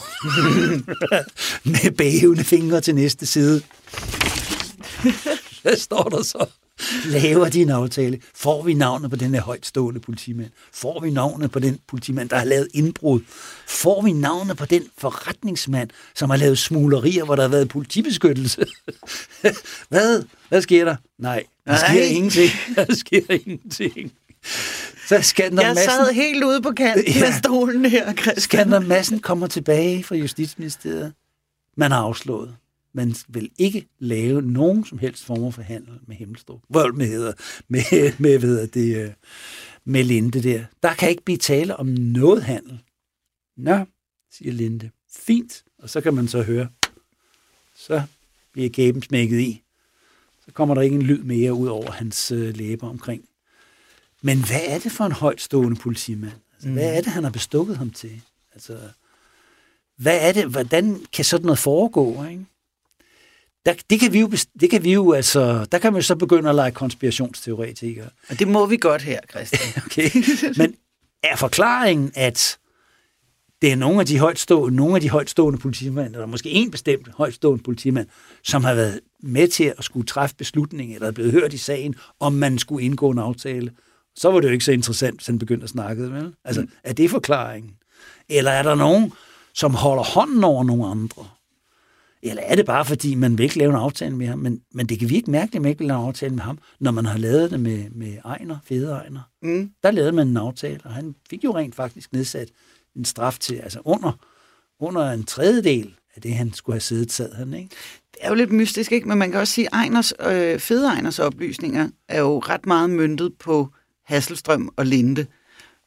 med bævende fingre til næste side. Hvad står der så? laver de en aftale. Får vi navnet på den her højtstående politimand? Får vi navnet på den politimand, der har lavet indbrud? Får vi navnet på den forretningsmand, som har lavet smuglerier, hvor der har været politibeskyttelse? Hvad? Hvad sker der? Nej, der sker Nej. ingenting. Der sker ingenting. Så Skander Jeg Madsen, sad helt ude på kanten ja, af stolen her, Christian. Skander Madsen kommer tilbage fra Justitsministeriet. Man har afslået man vil ikke lave nogen som helst former for handel med Himmelstrup. Vold med, hedder, med, med, ved det, øh, med Linde der. Der kan ikke blive tale om noget handel. Nå, siger Linde. Fint. Og så kan man så høre, så bliver gæben smækket i. Så kommer der ikke en lyd mere ud over hans øh, læber omkring. Men hvad er det for en højtstående politimand? Altså, mm. Hvad er det, han har bestukket ham til? Altså, hvad er det, hvordan kan sådan noget foregå? Ikke? Der, det, kan vi jo, det kan vi jo, altså, der kan man jo så begynde at lege konspirationsteoretikere. Og det må vi godt her, Christian. okay. Men er forklaringen, at det er nogle af de højtstående, nogle af de højtstående politimænd, eller måske en bestemt højtstående politimand, som har været med til at skulle træffe beslutning, eller er blevet hørt i sagen, om man skulle indgå en aftale. Så var det jo ikke så interessant, hvis han begyndte at snakke. Vel? Altså, mm. er det forklaringen? Eller er der nogen, som holder hånden over nogle andre? Eller er det bare, fordi man vil ikke lave en aftale med ham? Men, men det kan virke mærkeligt, at man ikke vil lave en aftale med ham, når man har lavet det med, med Ejner, Fede Ejner. Mm. Der lavede man en aftale, og han fik jo rent faktisk nedsat en straf til, altså under, under en tredjedel af det, han skulle have siddet, sad han, ikke? Det er jo lidt mystisk, ikke? Men man kan også sige, at Ejners, øh, Fede Ejners oplysninger er jo ret meget myndet på Hasselstrøm og Linde.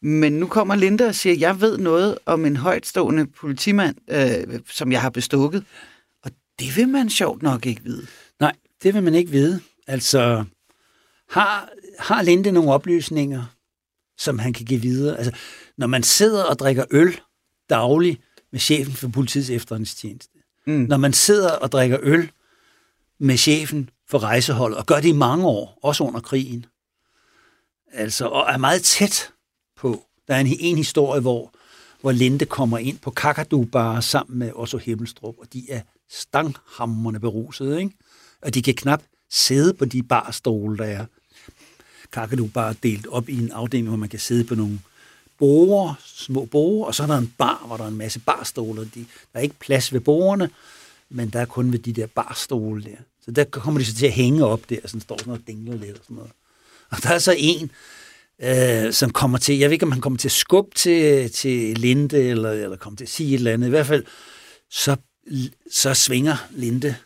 Men nu kommer Linda og siger, at jeg ved noget om en højtstående politimand, øh, som jeg har bestukket. Det vil man sjovt nok ikke vide. Nej, det vil man ikke vide. Altså, har, har Linde nogle oplysninger, som han kan give videre? Altså, når man sidder og drikker øl dagligt med chefen for politiets efterretningstjeneste, mm. når man sidder og drikker øl med chefen for rejseholdet, og gør det i mange år, også under krigen, altså, og er meget tæt på. Der er en, en historie, hvor, hvor Linde kommer ind på Kakadu Bar sammen med Otto Himmelstrup, og de er stanghammerne beruset, ikke? Og de kan knap sidde på de barstole, der er. Kakadu bare delt op i en afdeling, hvor man kan sidde på nogle borer, små borer, og så er der en bar, hvor der er en masse barstole. De, der er ikke plads ved borerne, men der er kun ved de der barstole der. Så der kommer de så til at hænge op der, og sådan står sådan noget dingler lidt og sådan noget. Og der er så en, øh, som kommer til, jeg ved ikke, om han kommer til at skubbe til, til Linde, eller, eller kommer til at sige et eller andet. I hvert fald, så, så svinger Linde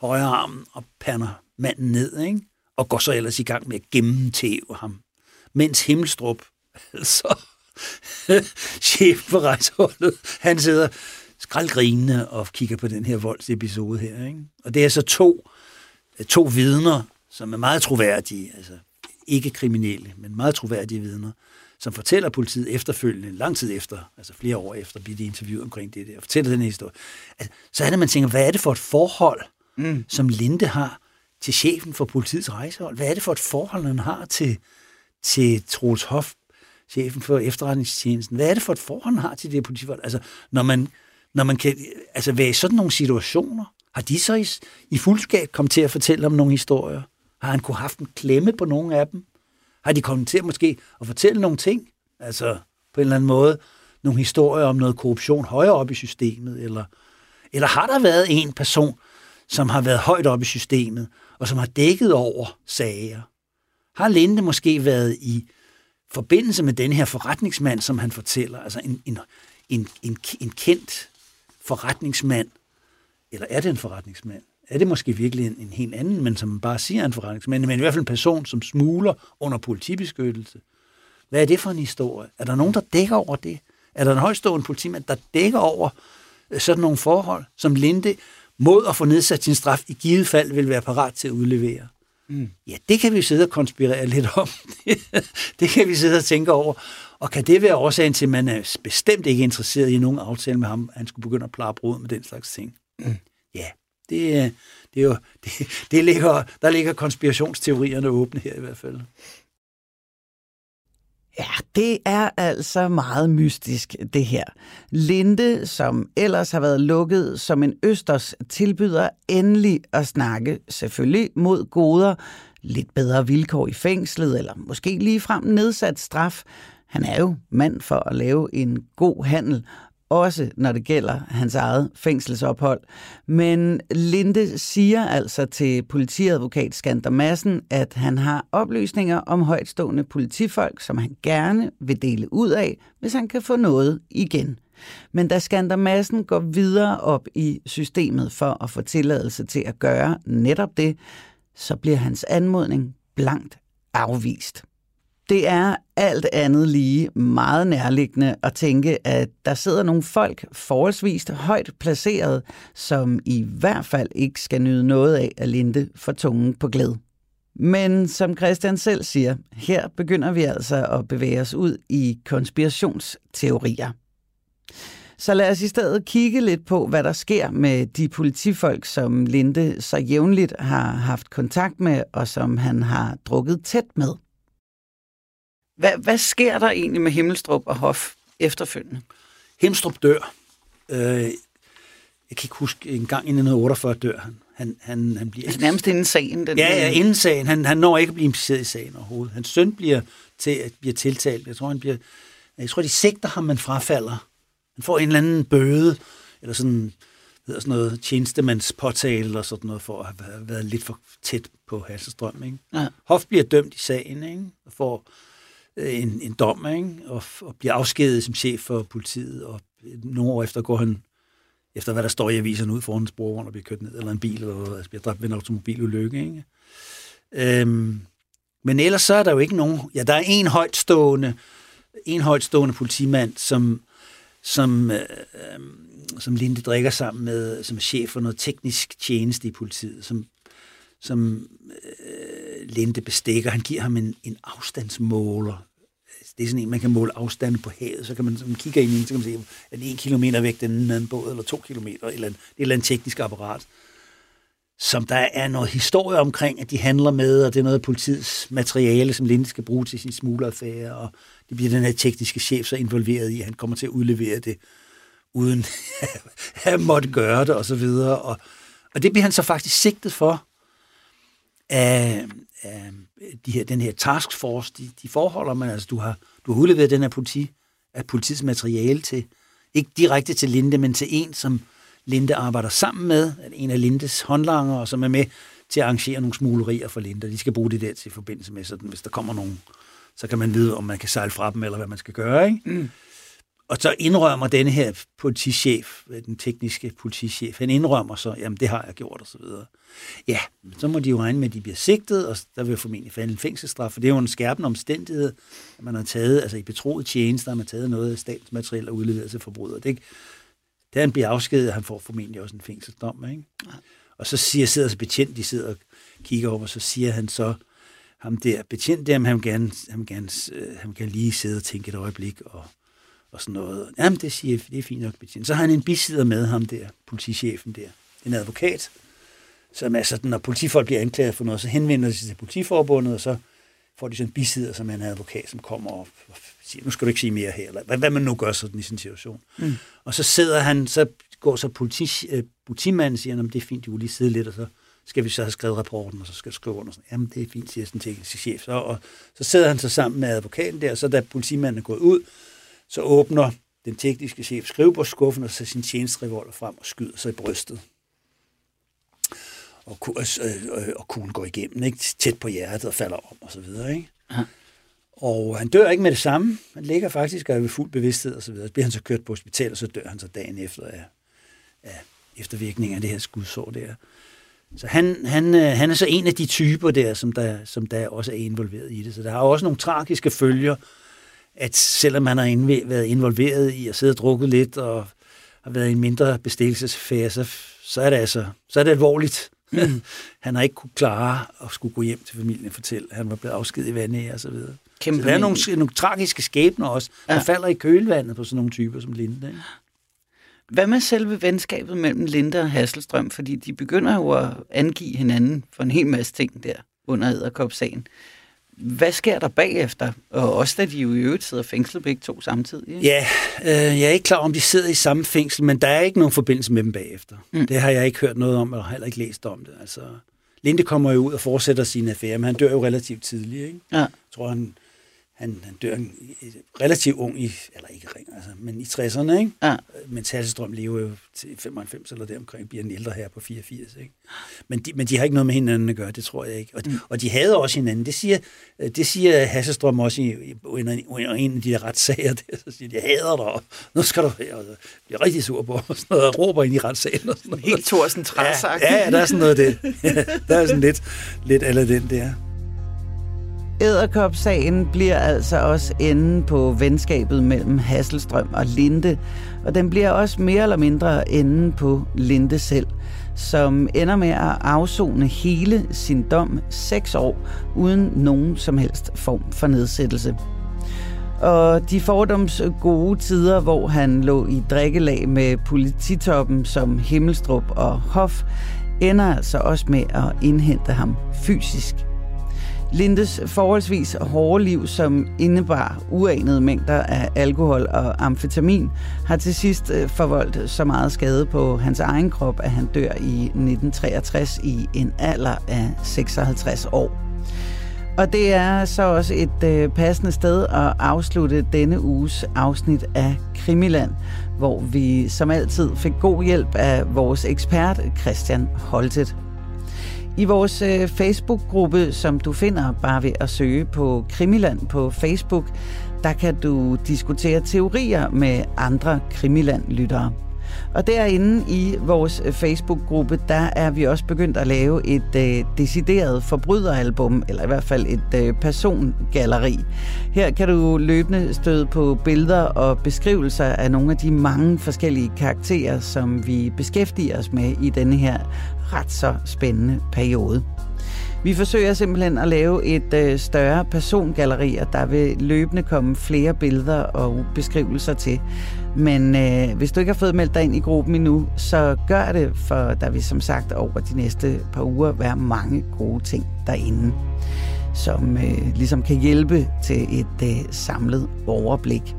højre armen og pander manden ned, ikke? og går så ellers i gang med at gennemtæve ham. Mens Himmelstrup, altså chef for rejseholdet, han sidder skraldgrinende og kigger på den her voldsepisode her. Ikke? Og det er så to, øh, to vidner, som er meget troværdige, altså ikke kriminelle, men meget troværdige vidner, som fortæller politiet efterfølgende, lang tid efter, altså flere år efter, bliver de interviewet omkring det der, og fortæller den her historie. Altså, så er det, man tænker, hvad er det for et forhold, mm. som Linde har til chefen for politiets rejsehold? Hvad er det for et forhold, han har til, til Troels Hoff, chefen for efterretningstjenesten? Hvad er det for et forhold, han har til det her politifolk? Altså, når man, når man kan altså, være i sådan nogle situationer, har de så i, i fuldskab kommet til at fortælle om nogle historier? Har han kunne haft en klemme på nogle af dem? Har de kommet til måske at fortælle nogle ting? Altså på en eller anden måde nogle historier om noget korruption højere op i systemet? Eller, eller har der været en person, som har været højt op i systemet, og som har dækket over sager? Har Linde måske været i forbindelse med den her forretningsmand, som han fortæller, altså en, en, en, en, en kendt forretningsmand, eller er det en forretningsmand? Er det måske virkelig en, en helt anden, men som bare siger en forretningsmand, men i hvert fald en person, som smuler under politibeskyttelse. Hvad er det for en historie? Er der nogen, der dækker over det? Er der en højstående politimand, der dækker over øh, sådan nogle forhold, som Linde mod at få nedsat sin straf i givet fald vil være parat til at udlevere? Mm. Ja, det kan vi sidde og konspirere lidt om. det kan vi sidde og tænke over. Og kan det være årsagen til, at man er bestemt ikke interesseret i nogen aftale med ham, at han skulle begynde at plare brud med den slags ting? Mm. Ja, det, øh, det er jo, det, det ligger, der ligger konspirationsteorierne åbne her i hvert fald. Ja, det er altså meget mystisk, det her. Linde, som ellers har været lukket som en østers, tilbyder endelig at snakke, selvfølgelig mod goder, lidt bedre vilkår i fængslet, eller måske lige frem nedsat straf. Han er jo mand for at lave en god handel, også når det gælder hans eget fængselsophold. Men Linde siger altså til politiadvokat Skander Madsen, at han har oplysninger om højtstående politifolk, som han gerne vil dele ud af, hvis han kan få noget igen. Men da Skander Madsen går videre op i systemet for at få tilladelse til at gøre netop det, så bliver hans anmodning blankt afvist. Det er alt andet lige meget nærliggende at tænke, at der sidder nogle folk forholdsvis højt placeret, som i hvert fald ikke skal nyde noget af at linde for tungen på glæde. Men som Christian selv siger, her begynder vi altså at bevæge os ud i konspirationsteorier. Så lad os i stedet kigge lidt på, hvad der sker med de politifolk, som Linde så jævnligt har haft kontakt med, og som han har drukket tæt med. Hvad, hvad sker der egentlig med Himmelstrup og Hof efterfølgende? Himmelstrup dør. Øh, jeg kan ikke huske, en gang i 1948 dør han. Han, han, han bliver... Altså nærmest inden sagen? Den ja, ja, inden sagen. Han, han når ikke at blive impliceret i sagen overhovedet. Hans søn bliver, til, bliver tiltalt. Jeg tror, han bliver... Jeg tror, de sigter ham, man frafalder. Han får en eller anden bøde, eller sådan, hedder sådan noget tjenestemandspåtale, eller sådan noget, for at have været lidt for tæt på Hasselstrøm. Ikke? Ja. Hof bliver dømt i sagen, ikke? og får Øh, en, en dom, ikke? Og, og bliver afskediget som chef for politiet, og nogle år efter går han, efter hvad der står i avisen, ud foran en sporvogn og bliver kørt ned, eller en bil, eller altså bliver dræbt ved en automobilulykke. Ikke? Øhm, men ellers så er der jo ikke nogen... Ja, der er en højtstående en højtstående politimand, som, som, øh, øh, som Linde drikker sammen med, som er chef for noget teknisk tjeneste i politiet, som, som øh, Linde bestikker. Han giver ham en, en afstandsmåler. Det er sådan en, man kan måle afstanden på havet. Så kan man, så man kigger ind i den, så kan man se, at en kilometer væk, den anden båd, eller to kilometer, eller en, det er et eller andet teknisk apparat som der er noget historie omkring, at de handler med, og det er noget af politiets materiale, som Linde skal bruge til sin smugleraffære, og det bliver den her tekniske chef så involveret i, at han kommer til at udlevere det, uden at måtte gøre det, og så videre. Og, og det bliver han så faktisk sigtet for af, af de her, den her taskforce, de, de forholder man, altså du har, du har udleveret den her politi, af politiets materiale til, ikke direkte til Linde, men til en, som Linde arbejder sammen med, en af Lindes håndlanger, som er med til at arrangere nogle smuglerier for Linde. De skal bruge det der til forbindelse med, sådan, hvis der kommer nogen, så kan man vide, om man kan sejle fra dem, eller hvad man skal gøre. Ikke? Mm. Og så indrømmer denne her politichef, den tekniske politichef, han indrømmer så, jamen det har jeg gjort, og så videre. Ja, så må de jo regne med, at de bliver sigtet, og der vil formentlig falde en fængselsstraf, for det er jo en skærpende omstændighed, at man har taget, altså i betroet tjeneste, har man taget noget af statens materiel og udleveret til forbrydere. Det, da han bliver afskediget, han får formentlig også en fængselsdom. Ikke? Ja. Og så siger, sidder så betjent, de sidder og kigger op, og så siger han så, ham der betjent der, han vil gerne, han vil gerne, øh, han vil gerne lige sidde og tænke et øjeblik, og, og sådan noget. Jamen, det siger det er fint nok betjent. Så har han en bisidder med ham der, politichefen der, en advokat, som er sådan, når politifolk bliver anklaget for noget, så henvender de sig til politiforbundet, og så får de sådan en bisidder, som er en advokat, som kommer op og siger, nu skal du ikke sige mere her, eller hvad, hvad man nu gør sådan i en situation. Mm. Og så sidder han, så går så politi, øh, politimanden siger, at det er fint, du lige sidde lidt, og så skal vi så have skrevet rapporten, og så skal du skrive under. Sådan, Jamen, det er fint, siger sådan teknisk chef. Så, og så sidder han så sammen med advokaten der, og så da politimanden er gået ud, så åbner den tekniske chef skrivebordskuffen, og så sin tjenestrevolver frem og skyder sig i brystet. Og, øh, og kuglen går igennem, ikke? tæt på hjertet og falder om, og så videre. Ikke? Ja. Og han dør ikke med det samme. Han ligger faktisk og er ved fuld bevidsthed og så videre. Så bliver han så kørt på hospital, og så dør han så dagen efter af, af eftervirkningen af det her skudsår der. Så han, han, øh, han er så en af de typer der, som der, som der også er involveret i det. Så der har også nogle tragiske følger, at selvom man har været involveret i at sidde og drukket lidt og har været i en mindre bestillelsesfære, så, så er det altså så er det alvorligt. Mm. han har ikke kunne klare at skulle gå hjem til familien og fortælle, at han var blevet afskedet i vandet og så videre. Kæmpe så der er nogle, nogle tragiske skæbner også, ja. der falder i kølvandet på sådan nogle typer som Linde. Ikke? Hvad med selve venskabet mellem Linde og Hasselstrøm? Fordi de begynder jo at angive hinanden for en hel masse ting der under Æderkop-sagen. Hvad sker der bagefter? Og også da de jo i øvrigt sidder fængslet begge to samtidig. Ikke? Ja, øh, jeg er ikke klar om de sidder i samme fængsel, men der er ikke nogen forbindelse med dem bagefter. Mm. Det har jeg ikke hørt noget om, eller heller ikke læst om det. Altså, Linde kommer jo ud og fortsætter sin affære, men han dør jo relativt tidligt. Ikke? Ja. Jeg tror, han han, han dør en, relativt ung, i, eller ikke ring, altså, men i 60'erne, ikke? Ja. Mens Hasselstrøm lever jo til 95 eller deromkring, bliver en ældre her på 84, ikke? Men de, men de har ikke noget med hinanden at gøre, det tror jeg ikke. Og, mm. og de havde også hinanden. Det siger, det siger Hasselstrøm også i, i, i, i en af de der retssager, der, så siger de, jeg hader dig, og nu skal du og bliver rigtig sur på, og sådan noget, og råber ind i retssagen. Og sådan noget. Helt Thorsen ja, ja, der er sådan noget det. der er sådan lidt, lidt eller den der. Æderkopsagen bliver altså også enden på venskabet mellem Hasselstrøm og Linde, og den bliver også mere eller mindre enden på Linde selv, som ender med at afzone hele sin dom seks år uden nogen som helst form for nedsættelse. Og de fordoms gode tider, hvor han lå i drikkelag med polititoppen som Himmelstrup og Hof, ender altså også med at indhente ham fysisk Lindes forholdsvis hårde liv, som indebar uanede mængder af alkohol og amfetamin, har til sidst øh, forvoldt så meget skade på hans egen krop, at han dør i 1963 i en alder af 56 år. Og det er så også et øh, passende sted at afslutte denne uges afsnit af Krimiland, hvor vi som altid fik god hjælp af vores ekspert Christian Holtet. I vores øh, Facebook-gruppe, som du finder bare ved at søge på Krimiland på Facebook, der kan du diskutere teorier med andre Krimiland-lyttere. Og derinde i vores øh, Facebook-gruppe, der er vi også begyndt at lave et øh, decideret forbryderalbum, eller i hvert fald et øh, persongalleri. Her kan du løbende støde på billeder og beskrivelser af nogle af de mange forskellige karakterer, som vi beskæftiger os med i denne her ret så spændende periode. Vi forsøger simpelthen at lave et øh, større persongalleri, og der vil løbende komme flere billeder og beskrivelser til. Men øh, hvis du ikke har fået meldt dig ind i gruppen endnu, så gør det, for der vil som sagt over de næste par uger være mange gode ting derinde, som øh, ligesom kan hjælpe til et øh, samlet overblik.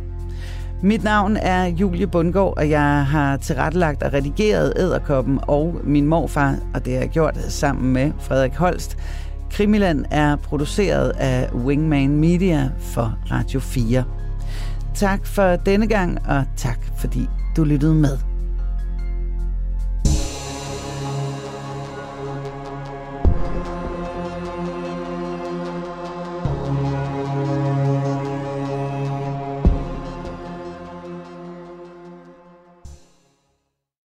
Mit navn er Julie Bundgaard, og jeg har tilrettelagt og redigeret Æderkoppen og min morfar, og det har jeg gjort sammen med Frederik Holst. Krimiland er produceret af Wingman Media for Radio 4. Tak for denne gang, og tak fordi du lyttede med.